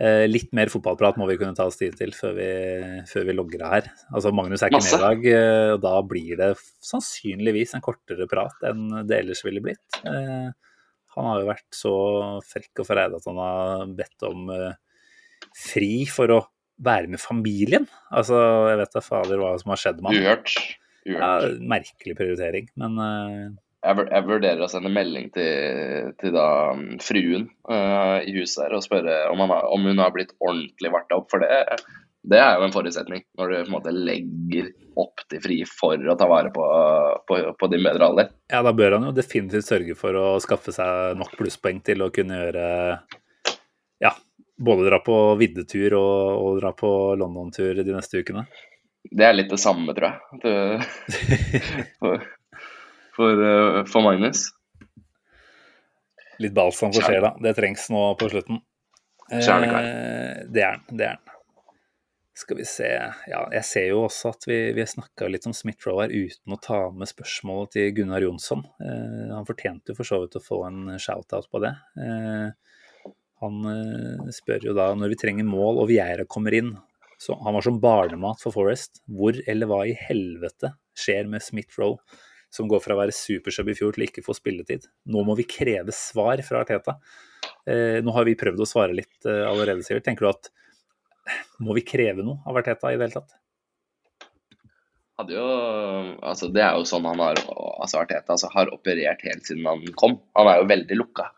Uh, litt mer fotballprat må vi kunne ta oss tid til før vi, før vi logger av her. Altså, Magnus er ikke med i dag, eh, og da blir det sannsynligvis en kortere prat enn det ellers ville blitt. Eh, han har jo vært så frekk og forreid at han har bedt om fri for å være med familien. Altså, jeg vet da fader hva som har skjedd med han. Uhørt. Uhørt. Ja, merkelig prioritering, men jeg, jeg, vurderer å sende melding til, til da, um, fruen uh, i huset her og spørre om, har, om, hun har blitt ordentlig varta opp. For det, det, er jo en forutsetning når du på en måte legger opp til fri for å ta vare på, på, på din bedre alder. Ja, da bør han jo definitivt sørge for å skaffe seg nok plusspoeng til å kunne gjøre ja, både dra på viddetur og, og dra på London-tur de neste ukene. Det er litt det samme, tror jeg. *laughs* for, uh, for Magnus. Litt balsam for sjela. Det trengs nå på slutten. Kjernekveld. Eh, det er den. Det er den. Skal vi se Ja, jeg ser jo også at vi, vi snakka litt om Smith-Roe her uten å ta med spørsmålet til Gunnar Jonsson. Eh, han fortjente jo for så vidt å få en shout-out på det. Eh, han eh, spør jo da når vi trenger mål og Vieira kommer inn. Så han var som barnemat for Forest. Hvor eller hva i helvete skjer med Smith-Roe? Som går fra å være supersub i fjor til ikke få spilletid. Nå må vi kreve svar fra Arteta. Eh, nå har vi prøvd å svare litt eh, allerede, Sivert. Tenker du at må vi kreve noe av Arteta i det hele tatt? Jo, altså det er jo sånn han har, altså Arteta altså har operert helt siden han kom. Han er jo veldig lukka.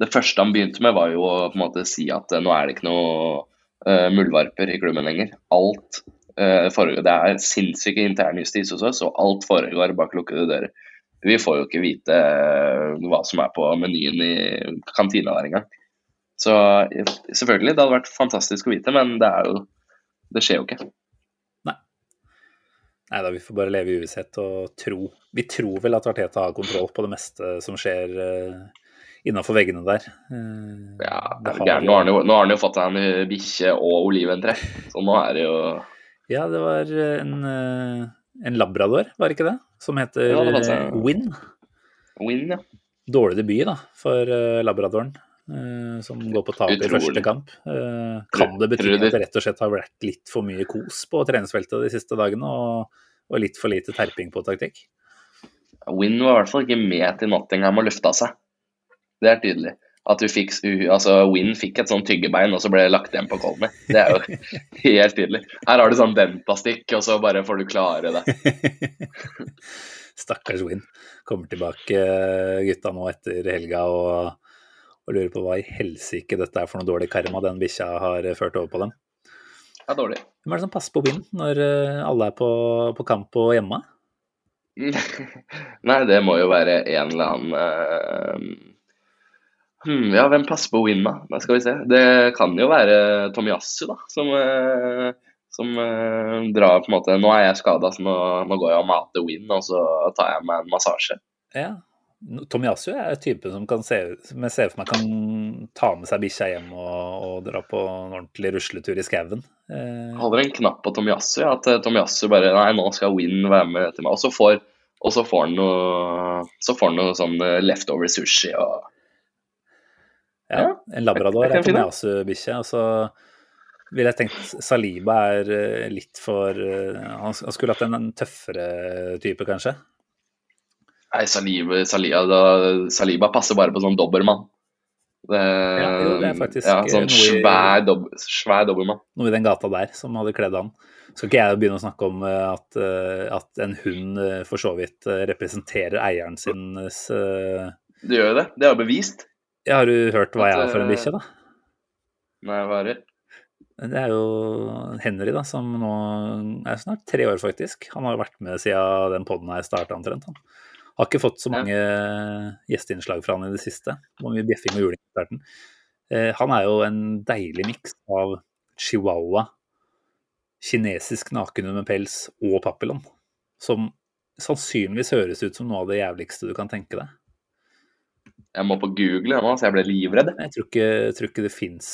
Det første han begynte med, var jo å på en måte si at nå er det ikke noe uh, muldvarper i klubben lenger. Alt Eh, det er sinnssyk internjustis hos oss, og alt foregår bak lukkede dører. Vi får jo ikke vite eh, hva som er på menyen i kantina der engang. Så selvfølgelig, det hadde vært fantastisk å vite, men det er jo Det skjer jo ikke. Nei. Nei da, vi får bare leve i uvisshet og tro. Vi tror vel at Arteta har kontroll på det meste som skjer uh, innafor veggene der. Eh, Ja, det er gæren? Nå har han jo, fått seg en eh, bikkje og oliventre, så nå er det jo Ja, det var en, eh, en labrador, var det ikke det? Som heter Ja, det eh, Win. win, ja. Dårlig debut da, for eh, labradoren, eh, som går på tap i første kamp. Eh, kan det bety at det rett og slett har vært litt for mye kos på treningsfeltet de siste dagene, og, og litt for lite terping på taktikk? Win var i hvert fall ikke med til Nottingham og løfta seg. Det er tydelig. At du fikk, altså Win fikk et sånn tyggebein, og så ble det lagt igjen på Colmy. Det er jo *laughs* helt tydelig. Her har du sånn dentastikk, og så bare får du klare det. *laughs* Stakkars Win. Kommer tilbake eh, gutta nå etter helga og, og lurer på hva i helsike dette er for noe dårlig karma den bikkja har eh, ført over på dem. Det er dårlig. Hvem er det som passer på Win når eh, alle er på, på kamp og hjemme? *laughs* Nei, det må jo være en eller annen eh, hmm, Ja, hvem passer på Win, da? Nei, skal vi se. Det kan jo være Tomiyasu, da, som, eh, som eh, drar på en måte Nå er jeg skada, så nå, nå går jeg og mater Win, og så tar jeg meg en massasje. Ja. Tomiyasu er typen som kan se, som jeg ser for meg kan ta med seg bikkja hjem og, og dra på en ordentlig rusletur i skauen. Eh, holder en knapp på Tomiyasu, ja, at eh, Tomiyasu bare Nei, nå skal Win være med til meg. Og så får, og så får han noe Så får han noe sånn leftover sushi og ja, en labrador er. Tomiyasu-bikkje. Og så ville jeg tenkt Saliba er eh, litt for eh, Han skulle hatt en, en tøffere type, kanskje. Nei, Saliba, Saliba, Saliba passer bare på sånn dobbermann. Det, Ja, jo, det er faktisk, ja, eh, sånn i- svær, dob, svær. Noe i den gata der som hadde kledd han. Skal ikke jeg begynne å snakke om at, at en hund for så vidt representerer eieren sin eh, Det gjør jo det. Det er jo bevist. Ja, Har du hørt hva jeg er for en eh, bikkje, da? Nei, hva er det? Det er jo Henry, da, som nå er snart tre år, faktisk. Han har jo vært med siden den poden her starta omtrent. Han har ikke fått så mange gjesteinnslag fra han i det siste. Det mye bjeffing og juling i starten. Eh, Han er jo en deilig miks av chihuahua, kinesisk nakenhund med pels og papillon. Som sannsynligvis høres ut som noe av det jævligste du kan tenke deg. Jeg må på Google nå, så jeg ble livredd. Jeg tror ikke, tror ikke det fins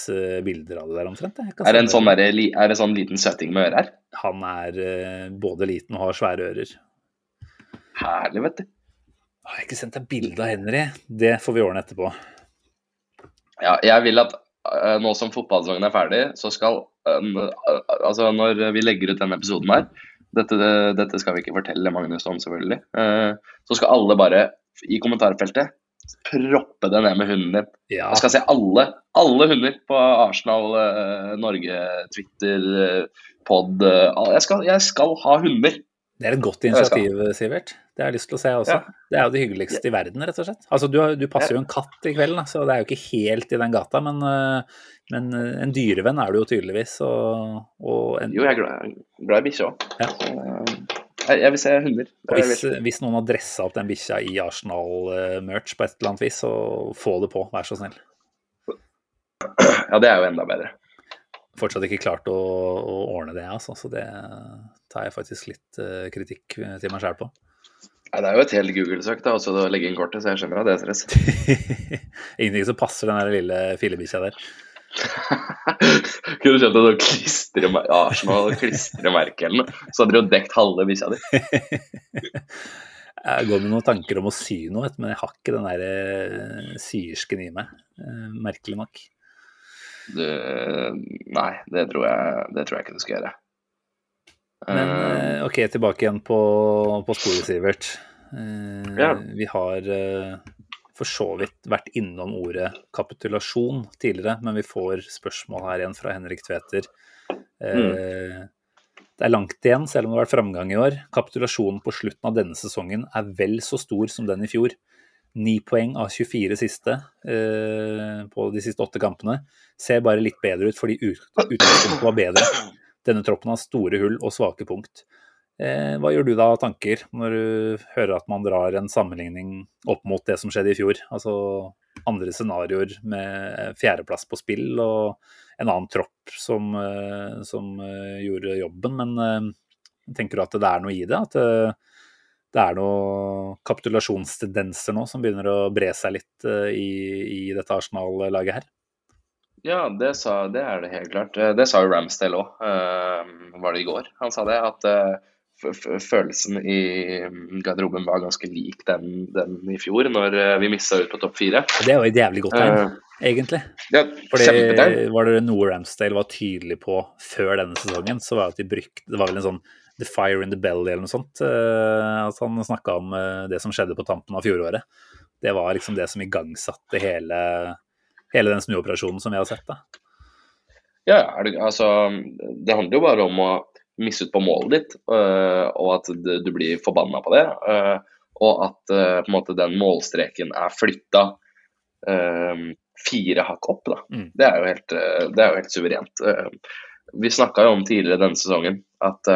bilder av det der omtrent. Er det en sånn, der, er det sånn liten søting med ører her? Han er eh, både liten og har svære ører. Herlig, vet du. Har jeg ikke sendt deg bilde av Henry? Det får vi ordne etterpå. Ja, jeg vil at eh, nå som fotballsesongen er ferdig, så skal eh, Altså når vi legger ut denne episoden her dette, dette skal vi ikke fortelle Magnus om, selvfølgelig. eh, så skal alle bare i kommentarfeltet proppe det ned med hunden din. Ja, Jeg skal se alle, alle hunder på Arsenal, eh, Norge, Twitter, eh, pod eh, jeg, skal, jeg skal ha hunder. det er et godt initiativ, Sivert. Det har jeg lyst til å se også. Ja. Det er jo det hyggeligste i verden, rett og slett. Altså, du, du passer jo en katt i kveld, så det er jo ikke helt i den gata, men, eh, men eh, en dyrevenn er du jo tydeligvis. Og, og, en, Jo, jeg er glad, glad i bikkjer òg. Jeg, jeg vil se hunder. hvis, hvis noen har dressa opp den bikkja i Arsenal-merch på et eller annet vis, så få det på, vær så snill. Ja, det er jo enda bedre. Fortsatt ikke klart å, å ordne det, altså, så det tar jeg faktisk litt uh, kritikk til meg sjæl på. Nei, det er jo et helt Google-søk da, også å legge inn kortet, så jeg skjønner at det er stress. *laughs* Ingenting som passer den der lille fillebikkja der. *laughs* Kunne du kjøpt et sånt klistremer Arsenal-klistremerke eller noe, så hadde du jo dekt halve bikkja di. *laughs* Jeg går med noen tanker om å sy noe, men jeg har ikke den der eh, syersken i meg. Eh, Merkelig nok. Du, nei, det tror, jeg, det tror jeg ikke du skal gjøre. Men Eh, ok, tilbake igjen på, på sporet, Sivert. Ja. Vi har for så vidt vært innom ordet kapitulasjon tidligere, men vi får spørsmål her igjen fra Henrik Tveter. Mm. Det er langt igjen, selv om det har vært framgang i år. Kapitulasjonen på slutten av denne sesongen er vel så stor som den i fjor. Ni poeng av 24 siste eh, på de siste åtte kampene. Ser bare litt bedre ut fordi utgangspunktet var bedre. Denne troppen har store hull og svake punkt. Eh, hva gjør du da av tanker når du hører at man drar en sammenligning opp mot det som skjedde i fjor? Altså andre scenarioer med fjerdeplass på spill og en annen tropp som, eh, som eh, gjorde jobben. Men tenker du at det er noe i det? At, det er noen kapitulasjonstendenser nå som begynner å bre seg litt i, i, dette Arsenal-laget her? Ja, det, sa, det, er det helt klart. Det sa jo Ramsdale òg, var det i går. Han sa det, at følelsen i garderoben var ganske lik den, den i fjor, når vi missa ut på topp fire. Det var et jævlig godt tegn, egentlig. Ja, Fordi var det noe Ramsdale var tydelig på før denne sesongen, så var det at de brukte Det var vel en sånn The Fire in the Belly eller noe sånt. At han snakka om det som skjedde på tampen av fjoråret. Det var liksom det som igangsatte hele, hele den snuoperasjonen som vi har sett. da. Ja, altså Det handler jo bare om å misse ut på målet ditt, og at du blir forbanna på det. Og at på en måte den målstreken er flytta fire hakk opp. Da. Mm. Det, er helt, det, er jo helt, suverent. Vi snakka jo om tidligere denne sesongen at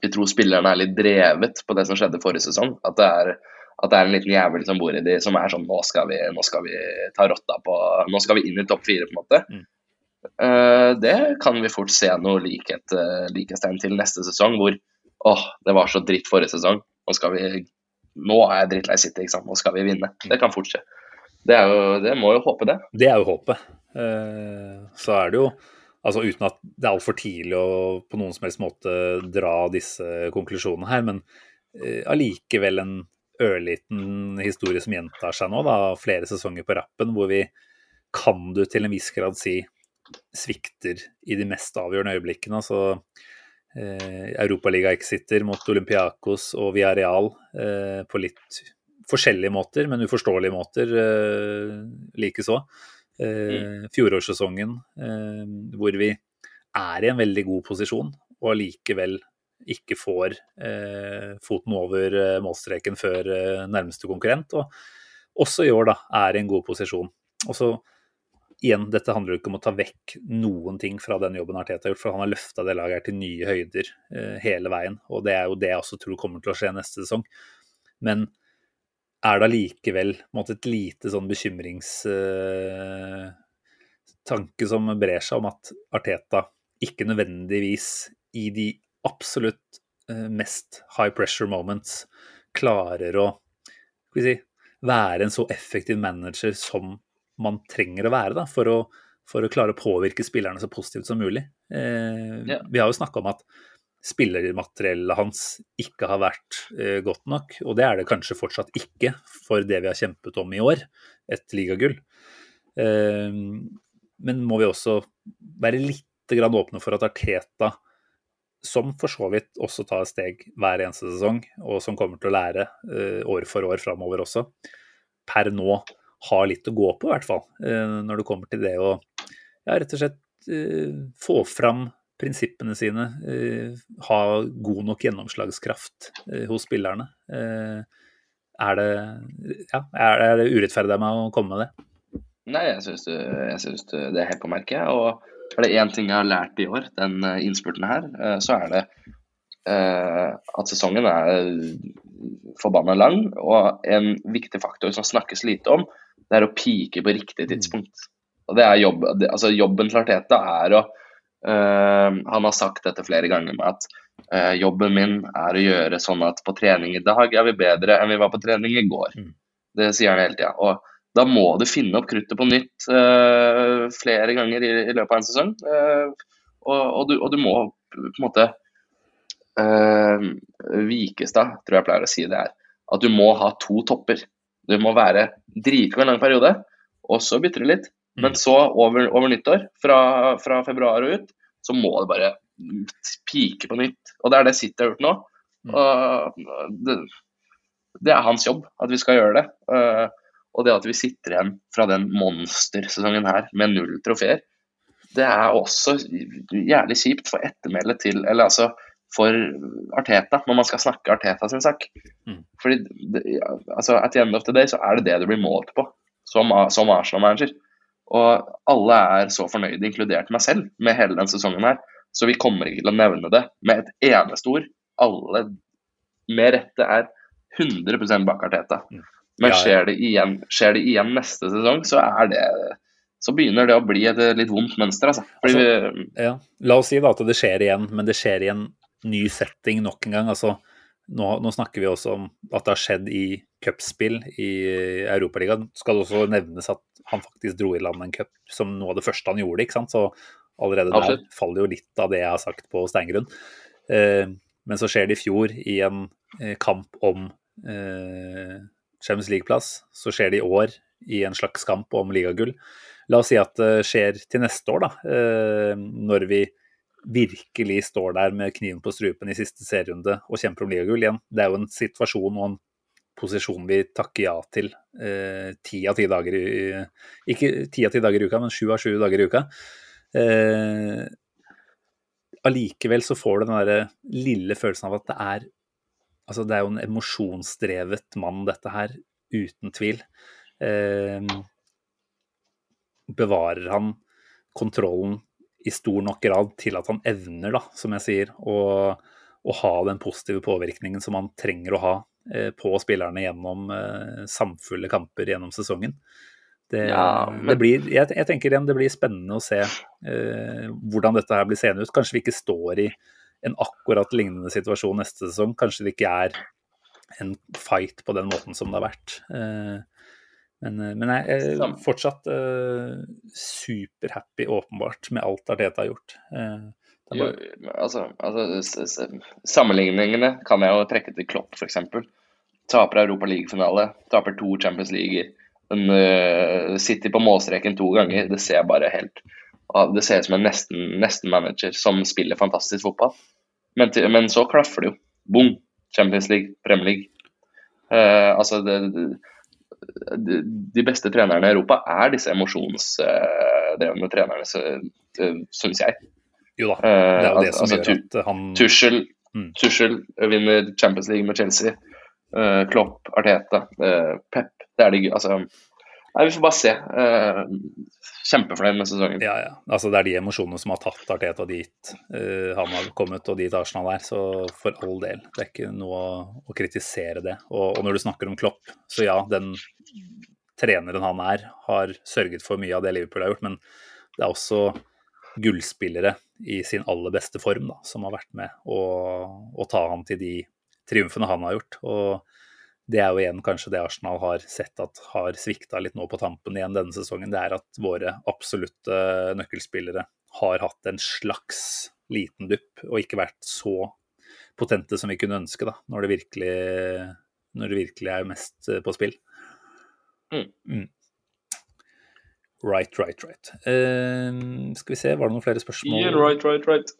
vi tror spillerne er litt drevet på det som skjedde forrige sesong. At det er, at det er en liten jævel som bor i de som er sånn nå skal vi, nå skal vi ta rotta på Nå skal vi inn i topp fire, på en måte. Mm. Uh, det kan vi fort se noe likhet, uh, likhetstegn til neste sesong, hvor åh, det var så dritt forrige sesong. Nå skal vi Nå er jeg drittlei City, ikke sant. Nå skal vi vinne. Det kan fort skje. Det, jo, det må jo håpe, det. Det er jo håpet. Uh, så er det jo Altså uten at det er altfor tidlig å på noen som helst måte dra disse konklusjonene her, men eh, allikevel en ørliten historie som gjentar seg nå, da, flere sesonger på rappen, hvor vi kan du til en viss grad si svikter i de mest avgjørende øyeblikkene. altså eh, Europaliga-exiter mot Olympiakos og Villarreal eh, på litt forskjellige måter, men uforståelige måter eh, likeså. Eh, fjorårssesongen, eh, hvor vi er i en veldig god posisjon og allikevel ikke får eh, foten over eh, målstreken før eh, nærmeste konkurrent. Og også i år da, er i en god posisjon. Og så igjen, dette handler jo ikke om å ta vekk noen ting fra den jobben Arteta har gjort, for han har løfta det laget her til nye høyder eh, hele veien. Og det er jo det jeg også tror kommer til å skje neste sesong. Men er det allikevel et lite sånn bekymringstanke eh, som brer seg om at Arteta ikke nødvendigvis i de absolutt eh, mest high pressure moments klarer å si, være en så effektiv manager som man trenger å være da, for, å, for å klare å påvirke spillerne så positivt som mulig. Eh, ja. Vi har jo snakka om at spillermateriellet hans ikke har vært eh, godt nok. Og det er det kanskje fortsatt ikke for det vi har kjempet om i år, et ligagull. Eh, men må vi også være litt grann åpne for at Arteta, som for så vidt også tar steg hver eneste sesong, og som kommer til å lære eh, år for år framover også, per nå har litt å gå på, i hvert fall. Eh, når det kommer til det å ja, rett og slett eh, få fram prinsippene sine, eh, ha god nok gjennomslagskraft hos spillerne. Er det, ja, er det urettferdig av meg å komme med det? Nei, jeg syns, det er helt på merket. Og er det én ting jeg har lært i år, den innspurten her, så er det at sesongen er forbanna lang. Og en viktig faktor som snakkes lite om, det er å pike på riktig tidspunkt. Og det er jobb, altså Jobben til Arteta er å Uh, han har sagt dette flere ganger med at uh, jobben min er å gjøre sånn at på trening i dag er vi bedre enn vi var på trening i går. Mm. Det sier han hele tida. Og da må du finne opp kruttet på nytt uh, flere ganger i, i, løpet av en sesong. Og, og, du, og, du, må på en måte Vikestad, tror jeg pleier å si det er, at du må ha to topper. Du må være dritgod en lang periode, og så bytter du litt. Men mm. så, over, over nyttår, fra, fra, februar og ut, så må det bare pike på nytt. Og det er det City har gjort nå. Mm. Og det, det, er hans jobb at vi skal gjøre det. Uh, og det at vi sitter igjen fra den monstersesongen her med null trofeer, det er også jævlig kjipt for ettermælet til Eller altså for Arteta, når man skal snakke Arteta sin sak. Mm. Fordi altså, At the end of the day så er det det du blir målt på som, som Arsenal-manager. Og alle er så fornøyde, inkludert meg selv, med hele den sesongen her. Så vi kommer ikke til å nevne det med et eneste ord. Alle med rette er 100 bak Arteta. Mm. Men skjer det, igjen, skjer det igjen neste sesong, så er det så begynner det å bli et litt vondt mønster. Altså. altså ja. La oss si da at det skjer igjen, men det skjer i en ny setting nok en gang. altså nå, nå, snakker vi også om at det har skjedd i cupspill i Europaligaen. Skal det også nevnes at han faktisk dro i land en cup som noe av det første han gjorde. ikke sant? Så allerede Absolutt. der faller jo litt av det jeg har sagt på steingrunn. Eh, men så skjer det i fjor i en eh, kamp om eh, Champions League-plass. Så skjer det i år i en slags kamp om ligagull. La oss si at det skjer til neste år, da. Eh, når vi virkelig står der med kniven på strupen i siste serierunde og kjemper om ligagull igjen. Det er jo en situasjon og en posisjon vi takker ja til eh, ti av ti dager i Ikke ti av ti dager i uka, men sju av sju dager i uka. Eh, allikevel så får du den derre lille følelsen av at det er Altså, det er jo en emosjonsdrevet mann, dette her, uten tvil. Eh, bevarer han kontrollen i stor nok grad til at han evner, da, som jeg sier, å, å ha den positive påvirkningen som han trenger å ha eh, på spillerne gjennom eh, samfulle kamper gjennom sesongen. Det, ja, men... det blir, jeg, jeg, tenker igjen det blir spennende å se eh, hvordan dette her blir seende ut. Kanskje vi ikke står i en akkurat lignende situasjon neste sesong. Kanskje det ikke er en fight på den måten som det har vært. Eh, men, eh, men, jeg er fortsatt uh, superhappy, åpenbart, med alt Arteta har gjort. Uh, jo, altså, altså, sammenligningene kan jeg jo trekke til Klopp, f.eks. Taper Europa League-finale, taper to Champions League. men uh, City på målstreken to ganger, det ser bare helt Det ser ut som en nesten-manager som spiller fantastisk fotball. Men, men, så klaffer det jo. Boom! Champions League, Premier League. Uh, altså det, det, de beste trenerne i Europa er disse emosjonsdrevne trenerne, syns jeg. Jo da, det er jo det som altså, gjør at han Tuschel, mm. Tuschel, vinner Champions League med Chelsea. Uh, Klopp, Arteta, Pep. Det er det altså, Nei, Vi får bare se. Uh, kjempefornøyd med sesongen. Ja, ja. Altså, det er de emosjonene som har tatt Arteta dit uh, han har kommet, og dit Arsenal er. Så for all del. Det er ikke noe å, å kritisere det. Og, og, når du snakker om Klopp, så ja, den treneren han er, har sørget for mye av det Liverpool har gjort. Men det er også gullspillere i sin aller beste form da, som har vært med å, å ta han til de triumfene han har gjort. og det er jo igjen kanskje det Arsenal har sett at har svikta litt nå på tampen igjen denne sesongen. Det er at våre absolutte nøkkelspillere har hatt en slags liten dupp og ikke vært så potente som vi kunne ønske da, når det virkelig, når det virkelig er mest på spill. Mm. Mm. Right, right, right. Uh, skal vi se, var det noen flere spørsmål? Yeah, right, right, right.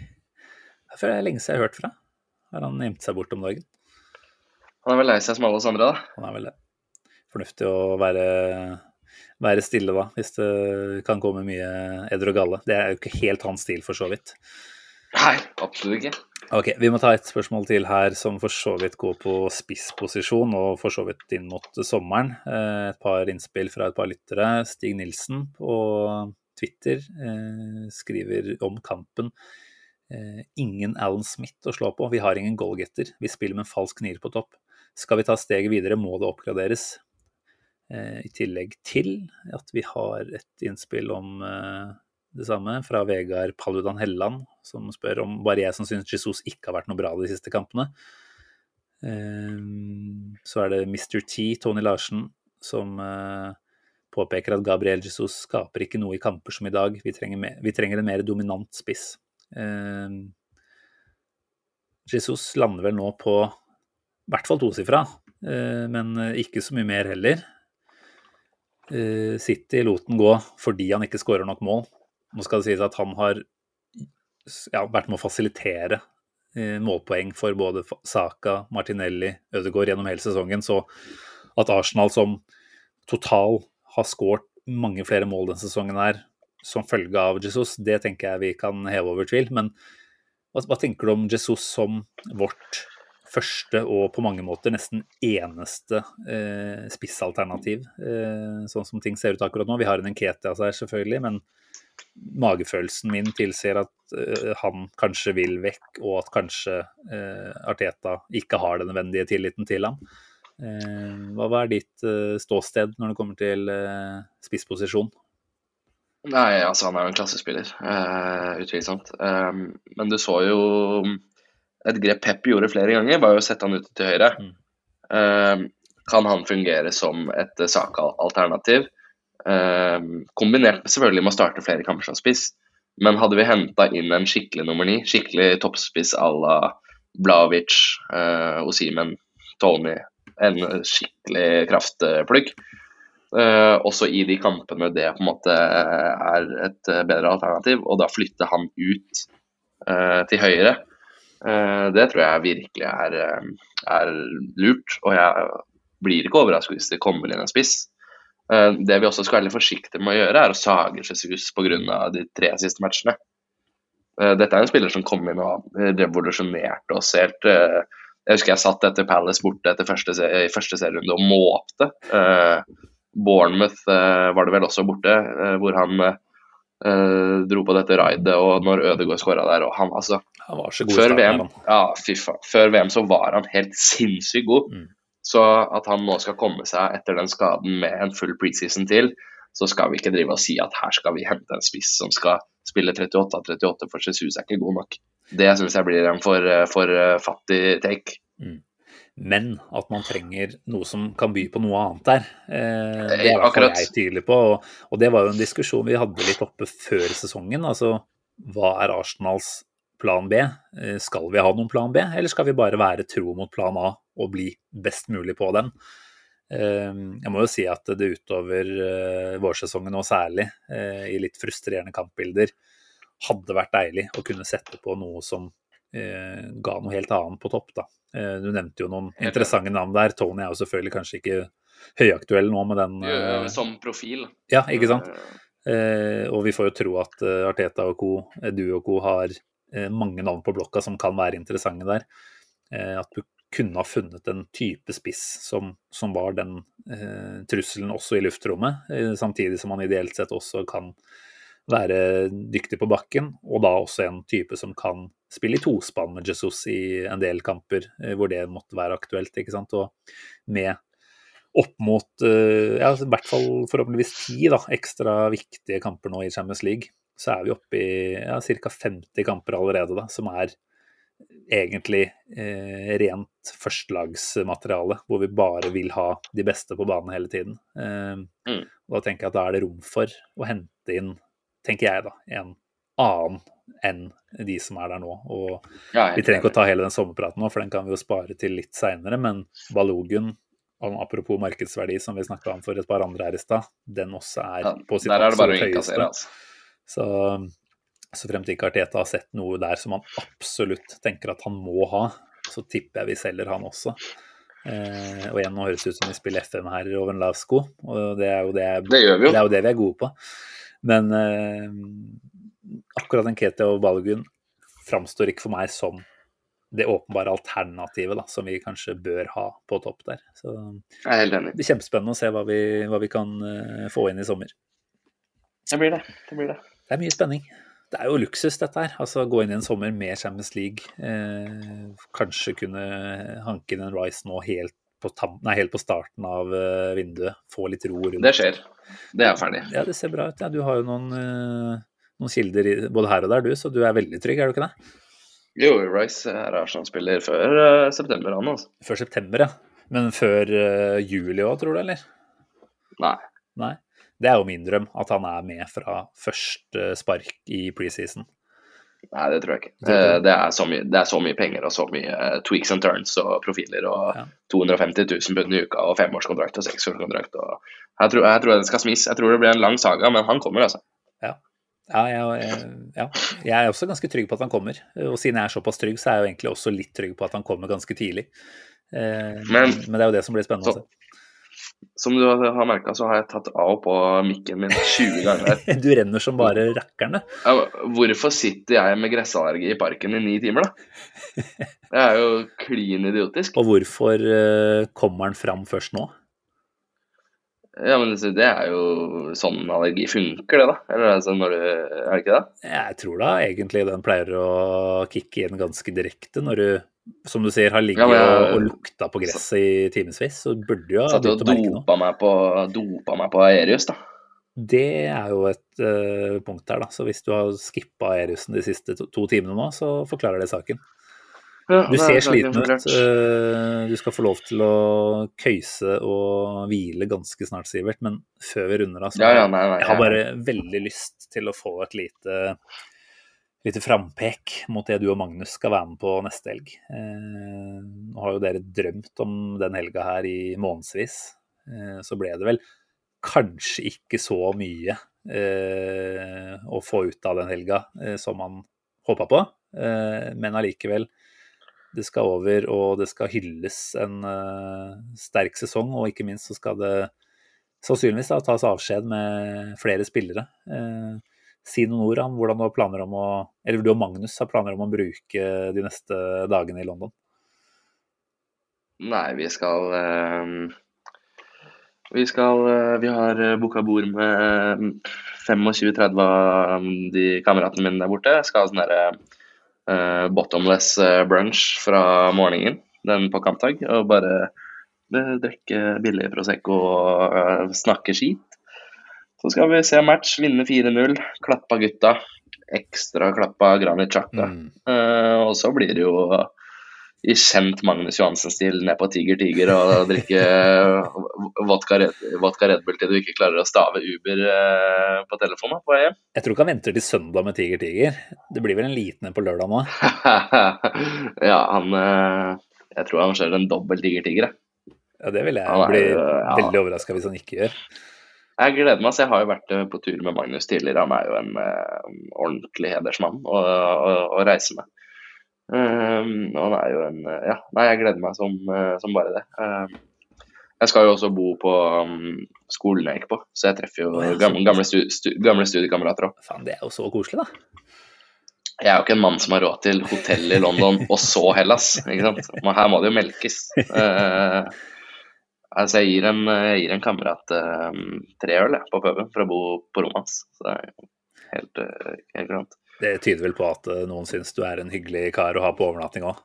*laughs* det er lenge siden jeg har hørt fra. Har han gjemt seg bort om dagen? Han er vel lei seg som alle oss andre, da? Han er vel det. Fornuftig å være, være stille, da, hvis det kan komme mye edder og galle. Det er jo ikke helt hans stil, for så vidt. Nei, absolutt ikke. Ok, Vi må ta et spørsmål til her som for så vidt går på spissposisjon, og for så vidt inn mot sommeren. Eh, et par innspill fra et par lyttere. Stig Nilsen på Twitter eh, skriver om kampen. Eh, ingen Alan Smith å slå på. Vi har ingen goalgetter. Vi spiller med en falsk nier på topp. Skal vi ta steget videre, må det oppgraderes. Eh, I tillegg til at vi har et innspill om eh, det samme fra Vegard Paludan Helland, som spør om bare jeg som syns Jesus ikke har vært noe bra de siste kampene. Eh, så er det Mr. T, Tony Larsen, som påpeker at Gabriel Jesus skaper ikke noe i kamper som i dag. Vi trenger, mer, vi trenger en mer dominant spiss. Jesus lander vel nå på i hvert fall tosifra, eh, men eh, ikke så mye mer heller. Eh, City lot den gå fordi han ikke skårer nok mål. Nå skal det sies at han har ja, vært med å fasilitere målpoeng for både Saka, Martinelli, Ødegaard gjennom hele sesongen. Så at Arsenal som total har skåret mange flere mål denne sesongen her som følge av Jesus, det tenker jeg vi kan heve over tvil. Men hva, hva tenker du om Jesus som vårt første og på mange måter nesten eneste eh, spissalternativ, eh, sånn som ting ser ut akkurat nå. Vi har en Nketia her, selvfølgelig, men magefølelsen min tilsier at eh, han kanskje vil vekk, og at kanskje eh, Arteta ikke har den nødvendige tilliten til ham. Eh, hva er ditt eh, ståsted når det kommer til spissposisjon? Nei, altså han er jo en klassespiller, utvilsomt. men du så jo et grep Pep gjorde flere ganger, var jo å sette han ut til høyre. Mm. Uh, kan han fungere som et Saka-alternativ? Uh, kombinert selvfølgelig med å starte flere kamper som spiss. Men hadde vi henta inn en skikkelig nummer ni, skikkelig toppspiss à la Blavic, uh, Osimen, Tony, en skikkelig kraftplugg, Uh, også i de kampene det på en måte er et bedre alternativ, og da flytte han ut uh, til høyre, eh, det tror jeg virkelig er, eh, er lurt. Og jeg blir ikke overrasket hvis det kommer inn en spiss. Eh, Det vi også skal være litt forsiktige med å gjøre, er å sage Jesus pga. de tre siste matchene. Eh, Dette er en spiller som kom inn og revolusjonerte oss helt. eh, Jeg husker jeg satt etter Palace borte etter første, i første serierunde og måpte. Eh, Bournemouth eh, var det vel også borte, eh, hvor han eh, dro på dette raidet, og når Ødegaard skåra der, og han altså Han var så god før starten. VM, ja, fy faen. Før VM så var han helt sinnssykt god. Mm. Så at han nå skal komme seg etter den skaden med en full preseason til, så skal vi ikke drive og si at her skal vi hente en spiss som skal spille 38 av 38, for Jesus er ikke god nok. Det syns jeg blir en for, for eh, fattig take. Men at man trenger noe som kan by på noe annet der. Eh, det er Akkurat. jeg tydelig på. Og, det var jo en diskusjon vi hadde litt oppe før sesongen. Altså hva er Arsenals plan B? Eh, skal vi ha noen plan B, eller skal vi bare være tro mot plan A og bli best mulig på den? Eh, jeg må jo si at det utover eh, vårsesongen og særlig eh, i litt frustrerende kampbilder hadde vært deilig å kunne sette på noe som eh, ga noe helt annet på topp. da. Eh, Du nevnte jo noen Helt interessante navn der. Tony er jo selvfølgelig kanskje ikke høyaktuell nå med den eh, Som profil. Ja, ikke sant? Eh, og vi får jo tro at eh, Arteta og co., eh, du og co. har eh, mange navn på blokka som kan være interessante der. Eh, at du kunne ha funnet en type spiss som, som var den eh, trusselen også i luftrommet, eh, samtidig som man ideelt sett også kan være dyktig på bakken, og da også en type som kan spille i tospann med Jesus i en del kamper eh, hvor det måtte være aktuelt. ikke sant? Og med opp mot eh, ja, i hvert fall forhåpentligvis ti da, ekstra viktige kamper nå i Champions League, så er vi oppe i ja, ca. 50 kamper allerede, da, som er egentlig eh, rent førstelagsmateriale, hvor vi bare vil ha de beste på banen hele tiden. Eh, Mm. og Da tenker jeg at da er det rom for å hente inn, tenker jeg da, en annen enn de som er der nå. Og Ja, vi trenger ikke å ta hele den sommerpraten nå, for den kan vi jo spare til litt seinere. Men Balogun, apropos markedsverdi, som vi snakka om for et par andre her i stad, den også er Ja, på sitt absolutt høyeste. altså. Så, så frem til ikke Arteta har sett noe der som han absolutt tenker at han må ha, så tipper jeg vi selger han også. Eh, og igjen, nå høres det ut som vi spiller FM her over en lav sko, og det er jo det, Det vi det er jo det vi er gode på. Men eh, akkurat Nketia og Balogun framstår ikke for meg som det åpenbare alternativet da, som vi kanskje bør ha på topp der. Så det blir kjempespennende å se hva vi, hva vi kan eh, få inn i sommer. Det blir det. Det blir det. Det er mye spenning. Det er jo luksus, dette her. Altså Gå inn i en sommer med Champions League. Eh, kanskje kunne hanke inn en Rice nå helt på, nei, helt på starten av eh, vinduet. Få litt ro rundt. Det skjer. Det er ferdig. Ja, det ser bra ut. Ja, du har jo noen, eh, noen kilder både her og der, du, så du er veldig trygg, er du ikke det? Jo, Rice er Arsenal-spiller før uh, september, han altså. Før september, ja. Men før uh, juli òg, tror du, eller? Nei. Nei. Det er jo min drøm, at han er med fra første spark i preseason. Nei, det tror jeg ikke. Det er, så mye, det er så mye penger og så mye eh, tweaks and turns og profiler og Ja. 250 000 pund i uka og femårskontrakt og seksårskontrakt. Og jeg, tror, jeg tror det skal smis. Jeg tror det blir en lang saga, men han kommer, altså. Ja, jeg, jeg- ja, jeg er også ganske trygg på at han kommer. Og siden jeg er såpass trygg, så er jeg jo egentlig også litt trygg på at han kommer ganske tidlig. Eh, men, Men- det er jo det som blir spennende Så- Som du har merka, så har jeg tatt av og på mikken min 20 ganger. *laughs* Du renner som bare rakkerne. Ja, hvorfor sitter jeg med gressallergi i parken i ni timer, da? Det er jo klin idiotisk. Og hvorfor eh, kommer han fram først nå? Ja, men det er jo sånn allergi funker, det, da. Eller altså, når du, er det ikke det? Jeg tror da egentlig den pleier å kicke inn ganske direkte når du, som du sier, har ligget Ja, jeg- og, og lukta på gresset i timevis. Så burde du jo ha begynt å merke noe. dopa meg på, dopa meg på Aerius, da. Det er jo et uh, punkt her, da. Så hvis du har skippa Aeriusen de siste to, to timene nå, så forklarer det saken. Ja, Du er ser sliten ut. Eh, Du skal få lov til å køyse og hvile ganske snart, Sivert. Men før vi runder av, så Ja, ja, nei, nei, jeg har bare veldig lyst til å få et lite, lite frampek mot det du og Magnus skal være med på neste helg. Eh, Nå har jo dere drømt om den helga her i månedsvis. Eh, Så ble det vel kanskje ikke så mye eh, å få ut av den helga som man håpa på. Eh, men allikevel, det skal over, og det skal hylles en uh, sterk sesong. Og ikke minst så skal det sannsynligvis da, tas avskjed med flere spillere. Uh, si noen ord om hvordan du har planer om å Eller du og Magnus har planer om å bruke de neste dagene i London. Nei, vi skal uh... Vi skal Vi har booka bord med 25-30 av de kameratene mine der borte. Skal ha sånn bottomless eh, brunch fra morgenen, den på kampdag. Og bare eh, drikke billig Prosecco og eh, snakke skit. Så skal vi se match, vinne 4-0, klappa gutta. Ekstra klappa Granit Chaka. Mm. Eh, og så blir det jo i kjent Magnus Johansen-stil ned på Tiger Tiger og drikke vodka Red, vodka Red Bull til du ikke klarer å stave Uber eh, på telefonen på hjem. Jeg tror ikke han venter til søndag med Tiger Tiger. Det blir vel en liten en på lørdag nå. *laughs* ja, han eh, Jeg tror han kjører en dobbel Tiger Tiger. jeg. Ja, det vil jeg bli ja. veldig overraska hvis han ikke gjør. Jeg gleder meg, så jeg har jo vært eh, på tur med Magnus tidligere. Han er jo en eh, ordentlig hedersmann å, å, å reise med. Um, han er jo en eh, Ja, nei, jeg gleder meg som, eh, som bare det. Um, jeg skal jo også bo på um, skolen jeg gikk på, så jeg treffer jo oh, gamle, gamle, stu, gamle studiekamerater òg. Faen, det er jo så koselig, da. Jeg er jo ikke en mann som har råd til hotell i London *laughs* og så Hellas, ikke sant. Men her må det jo melkes. Uh, altså, jeg gir en, jeg gir en kamerat uh, tre øl på puben for å bo på rommet hans. Så det er helt, uh, helt greit. Det tyder vel på at eh, noen syns du er en hyggelig kar å ha på overnatting òg.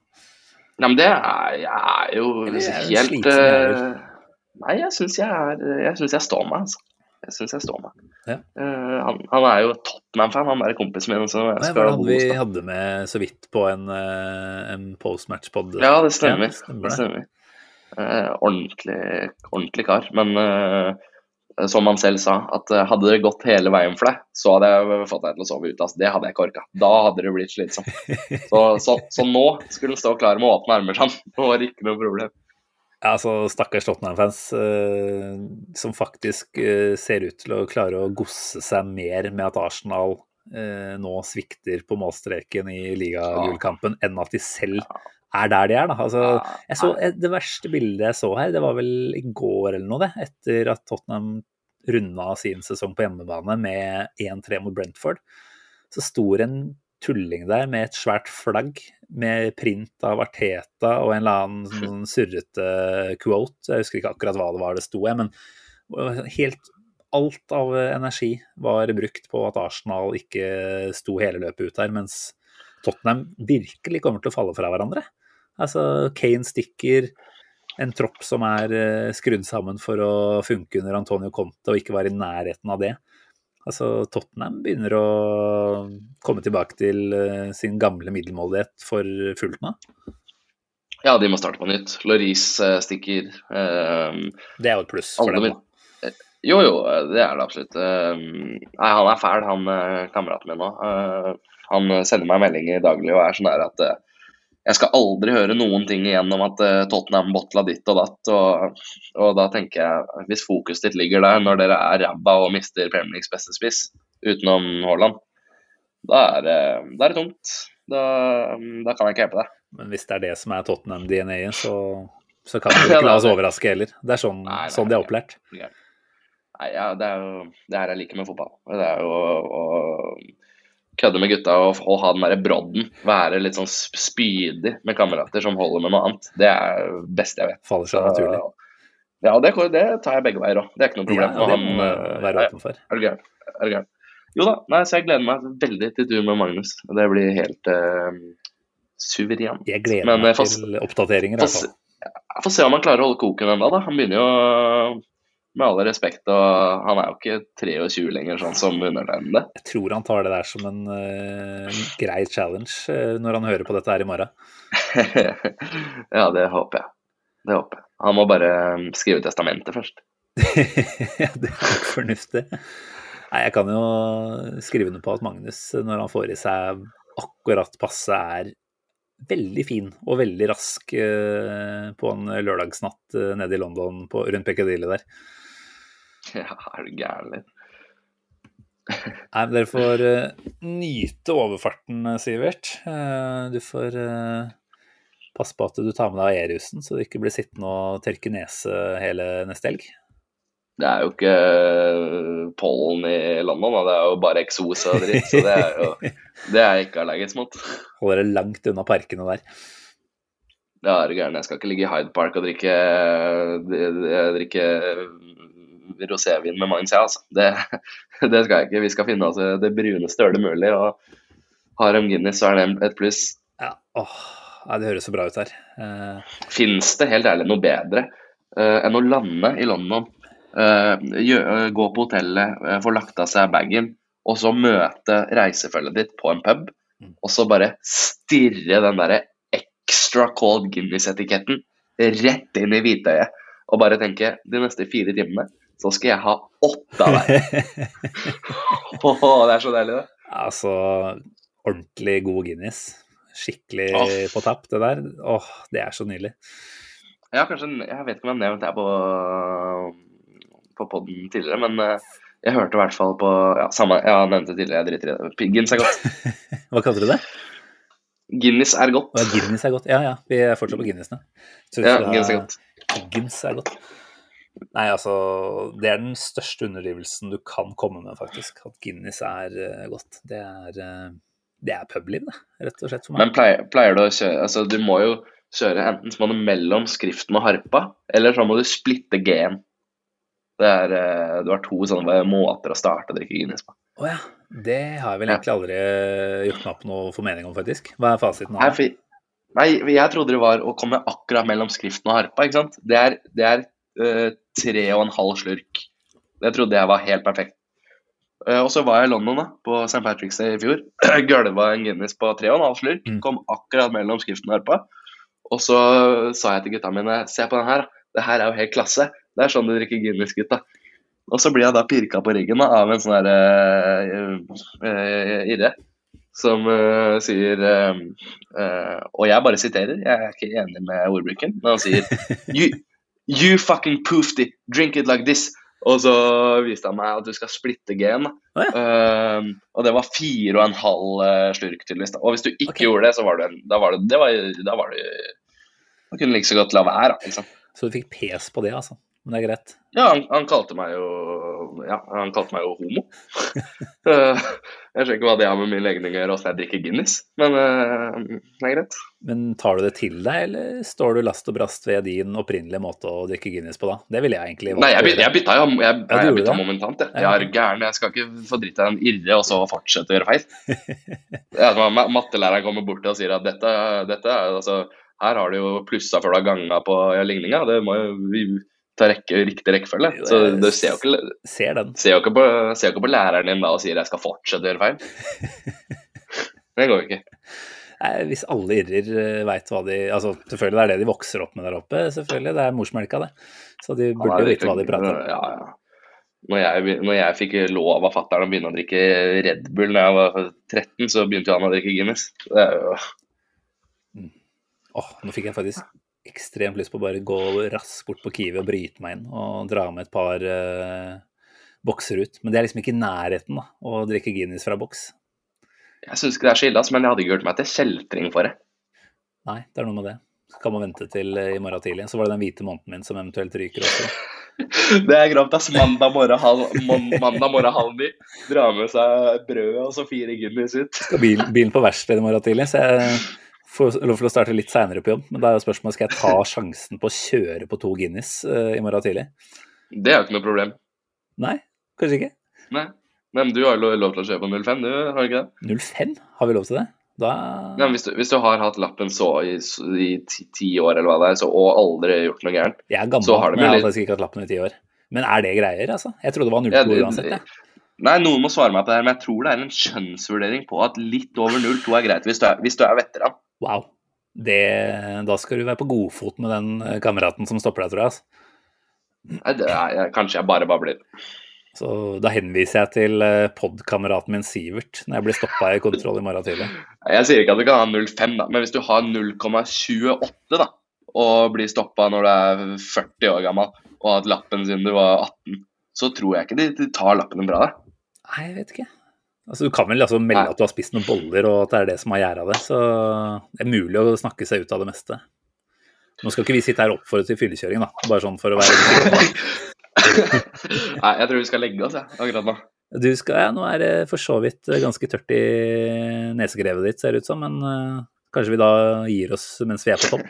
Nei, men det er jeg er jo er helt eh, Nei, jeg syns jeg er Jeg syns jeg står meg, altså. Jeg syns jeg står meg. Ja. Uh, han, han er jo Tottenham-fan, han er kompisen min. Så jeg Det skal nei, vi hadde med så vidt på en, en postmatch-pod. Ja, det stemmer. Ja, stemmer det det. stemmer. Uh, ordentlig, ordentlig kar. Men som han selv sa, at eh, hadde det gått hele veien for deg, så hadde jeg fått deg til å sove ute. Altså. Det hadde jeg ikke orka. Da hadde du blitt slitsom. *laughs* Så, så, så nå skulle han stå klar med åpne armer sånn. Det var ikke noe problem. Ja, altså Stakkars Tottenham-fans eh, som faktisk eh, ser ut til å klare å gosse seg mer med at Arsenal eh, nå svikter på målstreken i ligagullkampen, enn at de selv er der de er. da. Altså, så, det verste bildet jeg så her, det var vel i går eller noe, det. Etter at Tottenham runda sin sesong på hjemmebane med 1-3 mot Brentford. Så sto det en tulling der med et svært flagg med print av Arteta og en eller annen *laughs* sånn surrete quote. Jeg husker ikke akkurat hva det var det sto, jeg, men helt alt av energi var brukt på at Arsenal ikke sto hele løpet ut her, mens Tottenham virkelig kommer til å falle fra hverandre. Altså, Kane stikker, en tropp som er eh, skrudd sammen for å funke under Antonio Conte og ikke være i nærheten av det. Altså, Tottenham begynner å komme tilbake til eh, sin gamle middelmådighet for fullt nå. Ja, de må starte på nytt. Loris eh, stikker. eh, Det er jo et pluss for dem. min-. Jo, jo, det er det absolutt. Eh, Nei, han er fæl, han kameraten min nå. Han sender meg meldinger daglig og er sånn der at jeg skal aldri høre noen ting igjen om at eh, Tottenham botla ditt og datt. Og, og da tenker jeg, hvis fokuset ditt ligger der når dere er ræva og mister Premier Leagues beste spiss utenom Haaland, da er det, da er det tungt. Da, da kan jeg ikke hjelpe deg. Men hvis det er det som er Tottenham-DNA-et, så, så kan *laughs* vi ikke la oss overraske heller. Det er sånn, Nei, nei, sånn de er opplært. Nei, ja, det er jo det her jeg liker med fotball. Det er jo å kødde med gutta og, og ha den derre brodden. Være litt sånn spydig med kamerater som holder med noe annet. Det er det beste jeg vet. Faller seg naturlig. Ja, det, det tar jeg begge veier òg. Det er ikke noe Ja, problem. det Og må han, eh, være åpen for. Er du gæren? Er du gæren? Jo da, nei, så jeg gleder meg veldig til tur med Magnus. Det blir helt uh, suverent. Jeg gleder Men, meg eh, til oppdateringer. se- Jeg får se om han klarer å holde koken ennå, da. Han begynner jo med all respekt. Og han er jo ikke 23 lenger, sånn som undertegnede. Jeg tror han tar det der som en uh, grei challenge uh, når han hører på dette her i morgen. *laughs* ja, det håper jeg. Det håper jeg. Han må bare um, skrive testamentet først. *laughs* ja, det er nok fornuftig. Nei, jeg kan jo skrive under på at Magnus, når han får i seg akkurat passe, er veldig fin og veldig rask eh, på en lørdagsnatt eh, nede i London på, rundt Piccadilly der. *laughs* Ja, er du gæren? Nei, men dere får uh, nyte overfarten, Sivert. Uh, du får uh, passe på at du tar med deg aerusen, så du ikke blir sittende og tørke nese hele neste helg. Det er jo ikke pollen i London, det er jo bare eksos og dritt. Så det er jo *laughs* det er jeg ikke allergisk mot. Holder deg langt unna parkene der. Ja, er du gæren. Jeg skal ikke ligge i Hyde Park og drikke, drikke rosévin med Mainz, jeg, altså. Det, *laughs* det, skal jeg ikke. Vi skal finne oss det bruneste ølet mulig. Og har de Guinness, så er det et pluss. Ja, åh, det høres så bra ut her. Uh... Fins det helt ærlig noe bedre uh, enn å lande i London, uh, gå på hotellet, få lagt av seg bagen, og så møte reisefølget ditt på en pub, mm. og så bare stirre den derre extra cold Guinness-etiketten rett inn i hvitøyet, og bare tenke de neste fire timene så skal jeg ha åtte av deg. *laughs* oh, det er så deilig, det. Altså, ordentlig god Guinness. Skikkelig oh. på tapp, det der. Åh, oh, det er så nydelig. Ja, kanskje, Jeg vet ikke om jeg har nevnt det på, på poden tidligere, men eh, jeg hørte i hvert fall på ja, samme, Jeg nevnte tidligere, jeg driter i det. Guinness er godt. *laughs* Hva kalte du det? Guinness er godt. Ja, Guinness er godt. Ja, ja. Vi er fortsatt på Guinness nå. Ja, Guinness er godt. Guinness er godt. Nei, altså Det er den største underdrivelsen du kan komme med, faktisk. At Guinness er uh, godt. Det er, uh, det er publiv, det. Rett og slett for meg. Men pleier, pleier, du å kjøre Altså, du må jo kjøre enten så må du mellom skriften og harpa, eller så må du splitte G-en. Det er uh, Du har to sånne måter å starte å drikke Guinness på. Å oh, ja. Det har jeg vel egentlig aldri gjort meg opp noe formening om, faktisk. Hva er fasiten? Nei, for, nei, jeg trodde det var å komme akkurat mellom skriften og harpa, ikke sant. Det er, det er tre og en halv slurk. Det trodde jeg var helt perfekt. Uh, og så var jeg i London da, på St. Patrick's Day i fjor. *clears throat* Gølva en Guinness på tre og en halv slurk. Mm. Kom akkurat mellom skriften og harpa. Og så sa jeg til gutta mine se på den her, det her er jo helt klasse. Det er sånn du drikker Guinness, gutta. Og så blir jeg da pirka på ryggen da, av en sånn herre uh, uh, irre som uh, sier Og jeg bare siterer, jeg er ikke enig med ordbruken, men han sier *laughs* you, You fucking poofed it, drink it like this. Og så viste han meg at du skal splitte G-en. Oh, ja. um, og det var fire og en halv uh, slurk, tydeligvis. Og hvis du ikke okay. gjorde det, så var det, da var det, det Da var du Da kunne like så godt la være. Liksom. Så du fikk pes på det, altså? Men det er greit? Ja, han, han, kalte meg jo Ja, han kalte meg jo homo. *laughs* Eh, jeg skjønner ikke hva det har med min legning å gjøre, åssen jeg drikker Guinness, men uh, det er greit. Men tar du det til deg, eller står du last og brast ved din opprinnelige måte å drikke Guinness på da? Det ville jeg egentlig Nei, jeg, jeg bytta jo jeg, ja, jeg bytta momentant, jeg. Jeg er gæren. Jeg skal ikke få dritt av en irre og så fortsette å gjøre feil. *laughs* ja, Mattelæreren kommer bort og sier at dette, dette altså, her har du jo plussa før du har ganga på ligninga. Det må jo ta rekke, riktig rekkefølge. Så du ser jo ikke, ser ser jo ikke, på, ser jo ikke på læreren din da og sier 'jeg skal fortsette å gjøre feil'. *laughs* det går jo ikke. Nei, hvis alle irrer eh, veit hva de altså Selvfølgelig det er det de vokser opp med der oppe. selvfølgelig, Det er morsmelka, det. Så de burde jo vite hva de prater om. Ja, ja. Når jeg, når jeg fikk lov av fatter'n å begynne å drikke Red Bull da jeg var 13, så begynte han å drikke Guinness. Det er jo mm. Åh, oh, nå fikk jeg faktisk ekstremt lyst på å bare gå raskt bort på Kiwi og bryte meg inn og dra med et par uh, bokser ut. Men det er liksom ikke i nærheten da, å drikke Guinness fra boks. Jeg syns ikke det er så ille, men jeg hadde ikke hørt meg til kjeltring for det. Nei, det er noe med det. Så kan man vente til eh, i morgen tidlig. Så var det den hvite måneden min som eventuelt ryker også. *laughs* det er gravt, ass. Mandag morgen halv, mandag morgen halv ni. Dra med seg brødet og så fire Guinness ut. Skal bilen, bilen på verkstedet i morgen tidlig, så jeg få lov til å starte litt seinere på jobb. Men da er jo spørsmålet skal jeg ta *laughs* sjansen på å kjøre på to Guinness uh, i morgen tidlig. Det er jo ikke noe problem. Nei, kanskje ikke. Nei, Men du har jo lov til å kjøre på 05, du har du ikke det? 05? Har vi lov til det? Da... Ja, hvis, du, hvis, du, har hatt lappen så i, i ti, ti, år eller hva det er, så, og aldri gjort noe gærent Jeg er gammel, men jeg har faktisk ikke hatt lappen i ti år. Men er det greier, altså? Jeg trodde det var 02 Ja, uansett. Ja. Nei, noen må svare meg på det her, men jeg tror det er en skjønnsvurdering på at litt over 0,2 er greit hvis du er, hvis du er veteran. Wow. Det, da skal du være på godfot med den eh, kameraten som stopper deg, tror jeg. Altså. Nei, er, kanskje jeg bare babler. Så da henviser jeg til eh, podkameraten min Sivert når jeg blir stoppa i kontroll i morgen tidlig. Jeg sier ikke at du kan ha 0,5, da, men hvis du har 0,28 da, og blir stoppa når du er 40 år gammel og har hatt lappen siden du var 18, så tror jeg ikke de, de tar lappen din bra, da. Nei, jeg vet ikke. Altså, du kan vel altså melde at du har spist noen boller, og at det er det som har gjæra det. Så det er mulig å snakke seg ut av det meste. Nå skal ikke vi sitte her og oppfordre til fyllekjøring, da. Bare sånn for å være *laughs* Nei, jeg tror vi skal legge oss, jeg, akkurat nå. Du skal, ja, Nå er det for så vidt ganske tørt i nesegrevet ditt, ser det ut som. Men uh, kanskje vi da gir oss mens vi er på topp?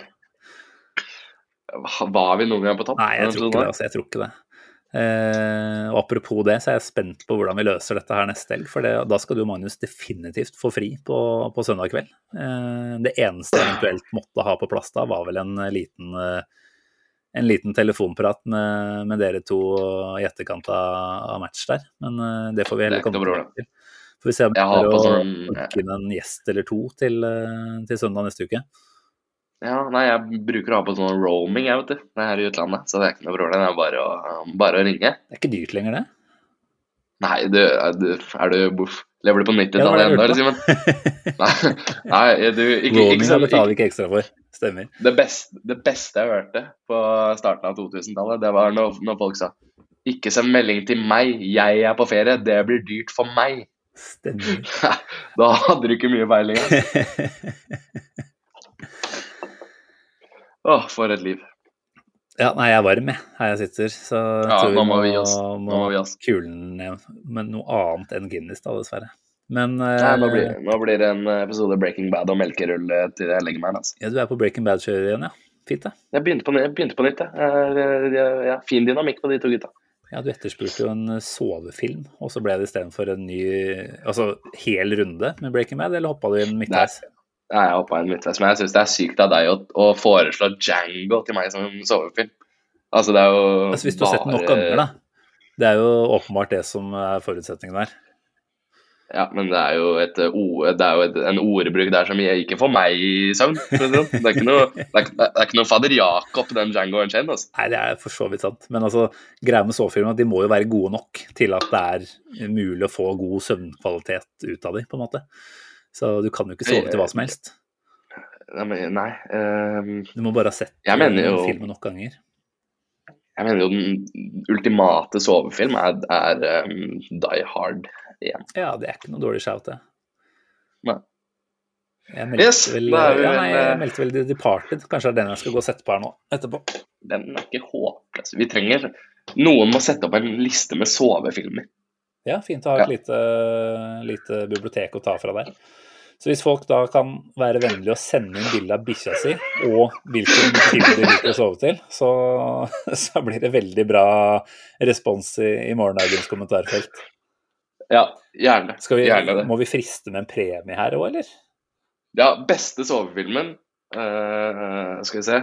Var vi noen gang på topp? Nei, jeg tror ikke det. altså, jeg tror ikke det. Eh, og Apropos det, så er jeg spent på hvordan vi løser dette her neste helg. For det, da skal du Magnus definitivt få fri på, på søndag kveld. Eh, det eneste jeg eventuelt måtte ha på plass da, var vel en liten, eh, en liten telefonprat med, med dere to i etterkant av, match der. Men eh, det får vi er heller komme tilbake til. Får vi se om vi klarer å sånn- inn en gjest eller to til, eh, til søndag neste uke. Ja, nei, jeg bruker å ha på sånn roaming, jeg, vet du. Det er her i utlandet, så det er ikke noe problem. Det er bare å, bare å ringe. Det er ikke dyrt lenger, det. Nei, du, er du, er du? Lever du på Ja, det var 90-tallet det ennå, Simen? *laughs* Nei, nei, du ikke, ikke, Roaming sånn- betaler vi ikke ekstra for. Stemmer. det, beste, det beste jeg hørte på starten av 2000-tallet, det var når, når folk sa Ikke send melding til meg, jeg er på ferie, det blir dyrt for meg. Stemmer. *laughs* Da hadde du ikke mye peiling. *laughs* Åh, for et liv. Ja, nei, jeg er varm, jeg, her jeg sitter. Så jeg Ja, tror nå må vi oss. Nå må vi oss. kulen ned med noe annet enn Guinness, da, dessverre. Men Nei, eh, nå, blir, nå blir det en episode Breaking Bad og melkerull eh, til jeg legger meg. Altså. ja, du er på Breaking Bad-kjøret igjen, ja. Fint, det. Jeg begynte på, jeg begynte på nytt, jeg. Ja, fin dynamikk på de to gutta. Ja, du etterspurte jo en sovefilm, og så ble det istedenfor en ny Altså hel runde med Breaking Bad, eller hoppa du inn midtveis? Nei, jeg hoppa en midtveis, men jeg syns det er sykt av deg å, å foreslå Django til meg som sovefilm. Altså, det er jo Altså, hvis du har sett den nok ganger, da. Det er jo åpenbart det som er forutsetningen der. Ja, men det er jo, et, eh, det er jo et, en ordbruk der som jeg ikke får meg i søvn. Det sånn. Det er ikke noe, det er, det er ikke noe fader Jakob, den Django Unchained. Altså. Nei, det er for så vidt sant. Men altså, greia med sovefilmer er at de må jo være gode nok til at det er mulig å få god søvnkvalitet ut av dem, på en måte. Så du kan jo ikke sove til hva som helst. Nei, Um, Du må bare ha sett den filmen nok ganger. jeg mener jo den ultimate sovefilm er, er um, Die Hard igjen. Ja, det er ikke noe dårlig shout, det. Nei. Jeg meldte, Yes, vel, er ja, nei, jeg eh, meldte vel The Departed. Kanskje det er den jeg skal gå og sette på her nå etterpå. Den er ikke håpløs. Vi trenger Noen må sette opp en liste med sovefilmer. Ja, fint å ha et lite, lite bibliotek å ta fra der. Så hvis folk da kan være vennlige og sende inn bilde av bikkja si og hvilken time de liker å sove til, så, *laughs* så blir det veldig bra respons i, i morgendagens kommentarfelt. Ja, gjerne. Skal vi, gjerne det. må vi friste med en premie her òg, eller? Ja, beste sovefilmen Uh, Skal vi se.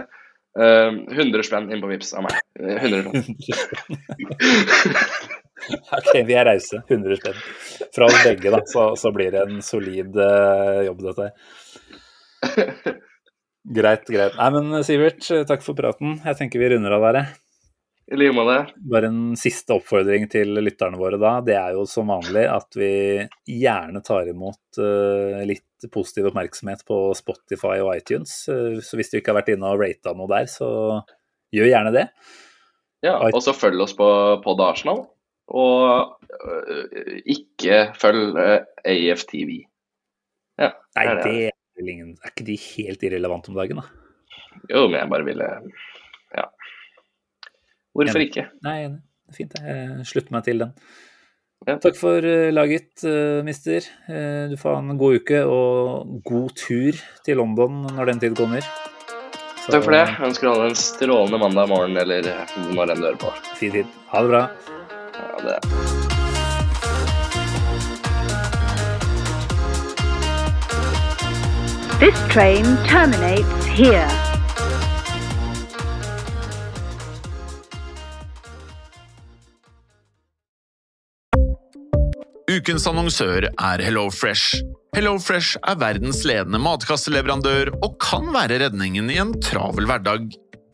Uh, 100 spenn inn på Vips av meg. Eh, 100 spenn. *laughs* *laughs* *laughs* Ok, vi er rause. 100 spenn. Fra oss begge, da, så, så blir det en solid uh, jobb, dette her. *laughs* Greit, greit. Nei, men Sivert, takk for praten. Jeg tenker vi runder av jeg. I like måte. Bare en siste oppfordring til lytterne våre da. Det er jo som vanlig at vi gjerne tar imot uh, litt positiv oppmerksomhet på Spotify og iTunes. Uh, så hvis du ikke har vært inne og rata noe der, så gjør gjerne det. Ja, og så følg oss på Pod Arsenal. Og øh, ikke følg øh, AFTV. Ja, Nei, det er ingen Er ikke de helt irrelevante om dagen, da? Jo, men jeg bare ville Ja. Hvorfor Enig. ikke? Nei, enig. Det er fint, det. Jeg slutter meg til den. Ja. Takk for eh, laget, mister. Du får ha en god uke og god tur til London når den tid kommer. Så, Takk for det. Jeg ønsker alle en strålende mandag morgen, eller når enn du hører på. Fin tid. Ha det bra. Ha det. This train terminates here. Ukens annonsør er HelloFresh. HelloFresh er verdens ledende matkasseleverandør og kan være redningen i en travel hverdag.